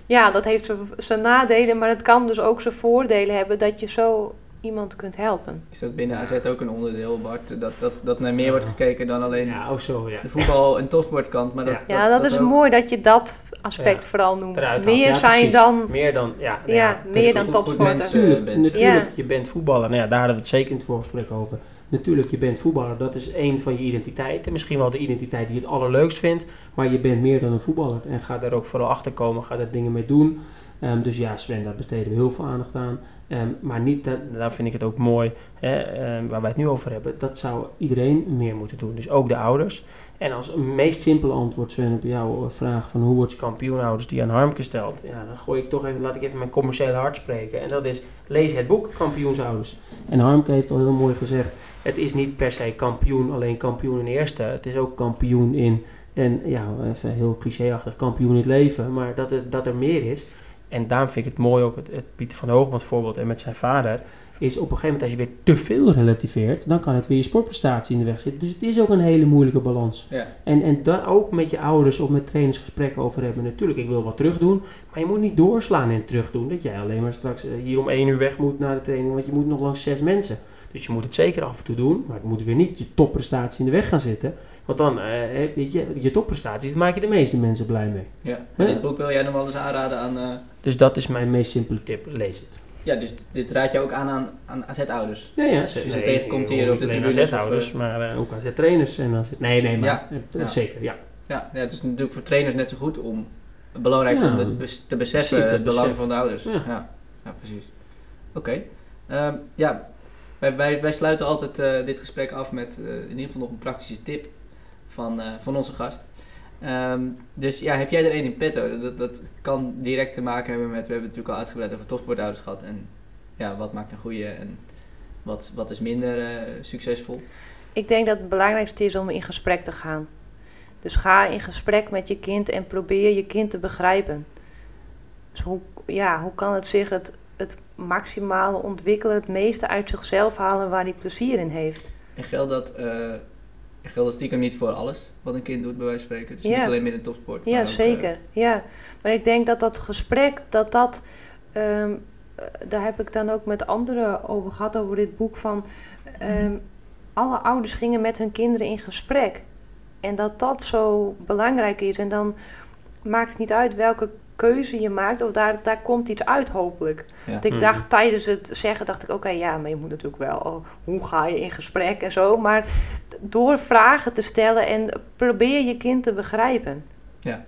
ja, dat heeft zijn nadelen, maar het kan dus ook zijn voordelen hebben dat je zo iemand kunt helpen. Is dat binnen AZ ook een onderdeel, Bart? Dat, dat, dat naar meer wordt gekeken dan alleen ja, ook zo, ja. de voetbal- en topsportkant? Maar dat, ja, dat, is mooi dat je dat aspect vooral noemt. Meer zijn dan... Meer dan, ja, ja, meer dan topsporter. Natuurlijk, natuurlijk je bent voetballer. Nou ja, daar hadden we het zeker in het voorgesprek over. Natuurlijk, je bent voetballer. Dat is één van je identiteiten. Misschien wel de identiteit die je het allerleukst vindt. Maar je bent meer dan een voetballer. En ga daar ook vooral achter komen. Ga daar dingen mee doen. Um, dus ja, Sven, daar besteden we heel veel aandacht aan. Um, maar niet, dat, daar vind ik het ook mooi, hè, um, waar wij het nu over hebben, dat zou iedereen meer moeten doen. Dus ook de ouders. En als meest simpele antwoord, Sven, op jouw vraag van hoe word je kampioenouders die aan Harmke stelt, ja, dan gooi ik toch even, laat ik even mijn commerciële hart spreken. En dat is, lees het boek Kampioensouders. En Harmke heeft al heel mooi gezegd, het is niet per se kampioen, alleen kampioen in eerste. Het is ook kampioen in, en ja, even heel clichéachtig, kampioen in het leven. Maar dat, het, dat er meer is. En daarom vind ik het mooi ook het, het Pieter van Hoogmans voorbeeld en met zijn vader. Is op een gegeven moment als je weer te veel relativeert, dan kan het weer je sportprestatie in de weg zitten. Dus het is ook een hele moeilijke balans. Ja. En, en daar ook met je ouders of met trainers gesprekken over hebben. Natuurlijk, ik wil wat terug doen, maar je moet niet doorslaan in terug doen. Dat jij alleen maar straks eh, hier om één uur weg moet naar de training, want je moet nog langs zes mensen. Dus je moet het zeker af en toe doen, maar het moet weer niet je topprestatie in de weg gaan zitten. Want dan, uh, weet je, je topprestaties, maak je de meeste mensen blij mee. Ja, huh? dit boek wil jij nog wel eens aanraden aan... Uh... Dus dat is mijn meest simpele tip, lees het. Ja, dus dit raad je ook aan aan, aan AZ-ouders? Ja, ja. Als je nee, tegenkomt hier op de tribune. AZ-ouders, maar uh, ook AZ-trainers en AZ... Nee, nee, maar ja. zeker, ja. ja. Ja, het is natuurlijk voor trainers net zo goed om... Belangrijk om het te beseffen, het belang van de ouders. Ja, ja. precies. Oké. Okay. Um, ja, wij, wij, wij, sluiten altijd uh, dit gesprek af met uh, in ieder geval nog een praktische tip van, uh, van onze gast. Um, dus ja, heb jij er één in petto? Dat, dat kan direct te maken hebben met, we hebben het natuurlijk al uitgebreid over topsportouders gehad. En ja, wat maakt een goede en wat, wat is minder uh, succesvol? Ik denk dat het belangrijkste is om in gesprek te gaan. Dus ga in gesprek met je kind en probeer je kind te begrijpen. Dus hoe, ja, hoe kan het zich het, het maximale ontwikkelen, het meeste uit zichzelf halen waar hij plezier in heeft? En geldt dat uh, geldt dat stiekem niet voor alles wat een kind doet, bij wijze van spreken. Dus niet alleen binnen topsport. Ja, ook, zeker. Uh, ja, maar ik denk dat dat gesprek, dat dat... Um, daar heb ik dan ook met anderen over gehad, over dit boek van... Um, alle ouders gingen met hun kinderen in gesprek. En dat dat zo belangrijk is. En dan maakt het niet uit welke keuze je maakt, of daar, daar komt iets uit hopelijk. Want ik dacht mhm. tijdens het zeggen, dacht ik, oké, ja, maar je moet natuurlijk wel, oh, hoe ga je in gesprek en zo. Maar door vragen te stellen en probeer je kind te begrijpen. Ja,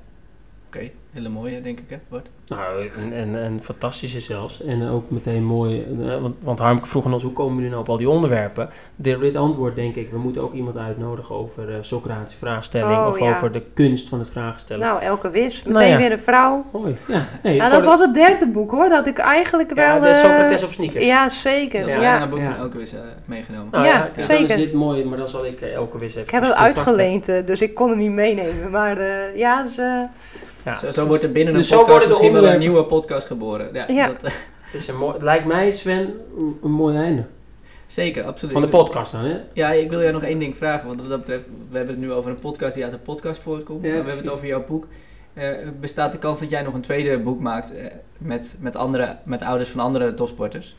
oké. Hele mooie, denk ik, hè, Bart? Nou, en, en, en fantastische zelfs. En ook meteen mooi, eh, want, want Harmke vroeg ons, hoe komen jullie nou op al die onderwerpen? Dit antwoord denk ik, we moeten ook iemand uitnodigen over uh, Socratische vraagstelling oh, of over de kunst van het vraagstellen. Nou, Elke Wis, nou meteen weer een vrouw. Mooi, ja. Nee, nou, dat was het derde boek hoor, dat ik eigenlijk wel... Ja, de Socrates op sneakers. Ja, zeker. Ja, ja. een boek van Elke Wis uh, meegenomen. Nou, ja, ja, zeker. Dan is dit mooi, maar dan zal ik Elke Wis even... Ik heb het uitgeleend, dus ik kon hem niet meenemen, maar ja, dus... Ja. Zo, zo, wordt er binnen dus een podcast misschien wel een nieuwe podcast geboren. Ja, ja. Dat, het, is een mooi, het lijkt mij, Sven, een, mooi einde. Zeker, absoluut. Van de podcast dan, hè? Ja, ik wil jou nog één ding vragen. Want wat dat betreft, we hebben het nu over een podcast die uit de podcast voortkomt. Ja, maar we hebben het over jouw boek. Eh, bestaat de kans dat jij nog een tweede boek maakt eh, met, met, andere, met ouders van andere topsporters?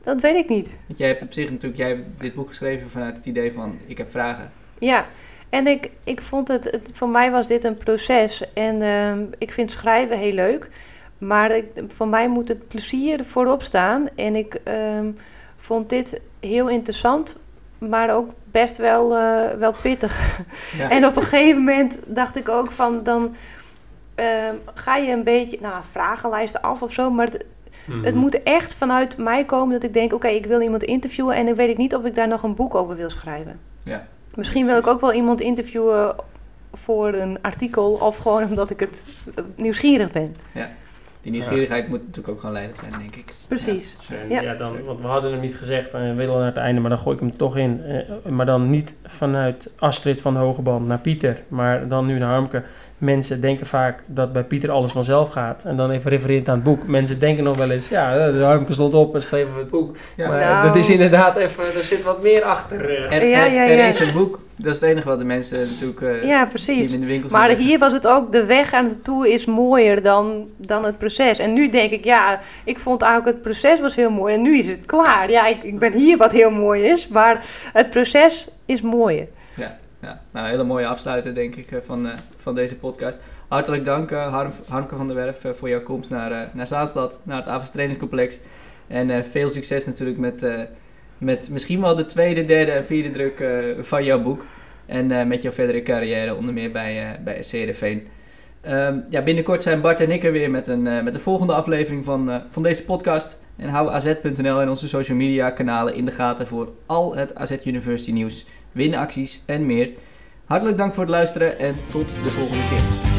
Dat weet ik niet. Want jij hebt op zich natuurlijk jij hebt dit boek geschreven vanuit het idee van ik heb vragen. Ja, en ik, ik vond het, het, voor mij was dit een proces. En ehm, ik vind schrijven heel leuk. Maar ik, voor mij moet het plezier voorop staan. En ik ehm, vond dit heel interessant, maar ook best wel, eh, wel pittig. Ja. En op een gegeven moment dacht ik ook van, dan ehm, ga je een beetje, nou, vragenlijsten af of zo. Maar het, Mhm. het moet echt vanuit mij komen dat ik denk, oké, ik wil iemand interviewen. En dan weet ik niet of ik daar nog een boek over wil schrijven. Ja. Misschien wil ik ook wel iemand interviewen voor een artikel of gewoon omdat ik het eh, nieuwsgierig ben. Die nieuwsgierigheid moet natuurlijk ook gewoon leidend zijn, denk ik. Precies. Ja. ja. dan, want we hadden hem niet gezegd en we willen naar het einde, maar dan gooi ik hem toch in. Eh, maar dan niet vanuit Astrid van de Hogeband naar Pieter, maar dan nu naar Harmke. Mensen denken vaak dat bij Pieter alles vanzelf gaat. En dan even refererend aan het boek. Mensen denken nog wel eens, ja, de Harmke stond op en schreef even het boek. Ja. Maar Nou. dat is inderdaad even, er zit wat meer achter. Er, Ja, ja, er is een boek, dat is het enige wat de mensen natuurlijk eh, Ja, precies. in de winkel Maar hier was het ook, de weg aan naartoe is mooier dan, dan het proces. En nu denk ik, ja, ik vond eigenlijk het proces was heel mooi en nu is het klaar. Ja, ik, ik ben hier wat heel mooi is, maar het proces is mooier. Ja. Nou, een hele mooie afsluiter denk ik eh, van, eh, van deze podcast. Hartelijk dank eh, Harm, van der Werf voor jouw komst naar, naar Zaanstad, naar het Avens Trainingscomplex. En veel succes natuurlijk met, met misschien wel de tweede, derde en vierde druk van jouw boek. En met jouw verdere carrière, onder meer bij, bij Heerenveen. Ehm, ja, binnenkort zijn Bart en ik er weer met een, met de volgende aflevering van, van deze podcast. En hou az.nl en onze social media kanalen in de gaten voor al het AZ University nieuws, winacties en meer. Hartelijk dank voor het luisteren en tot de volgende keer.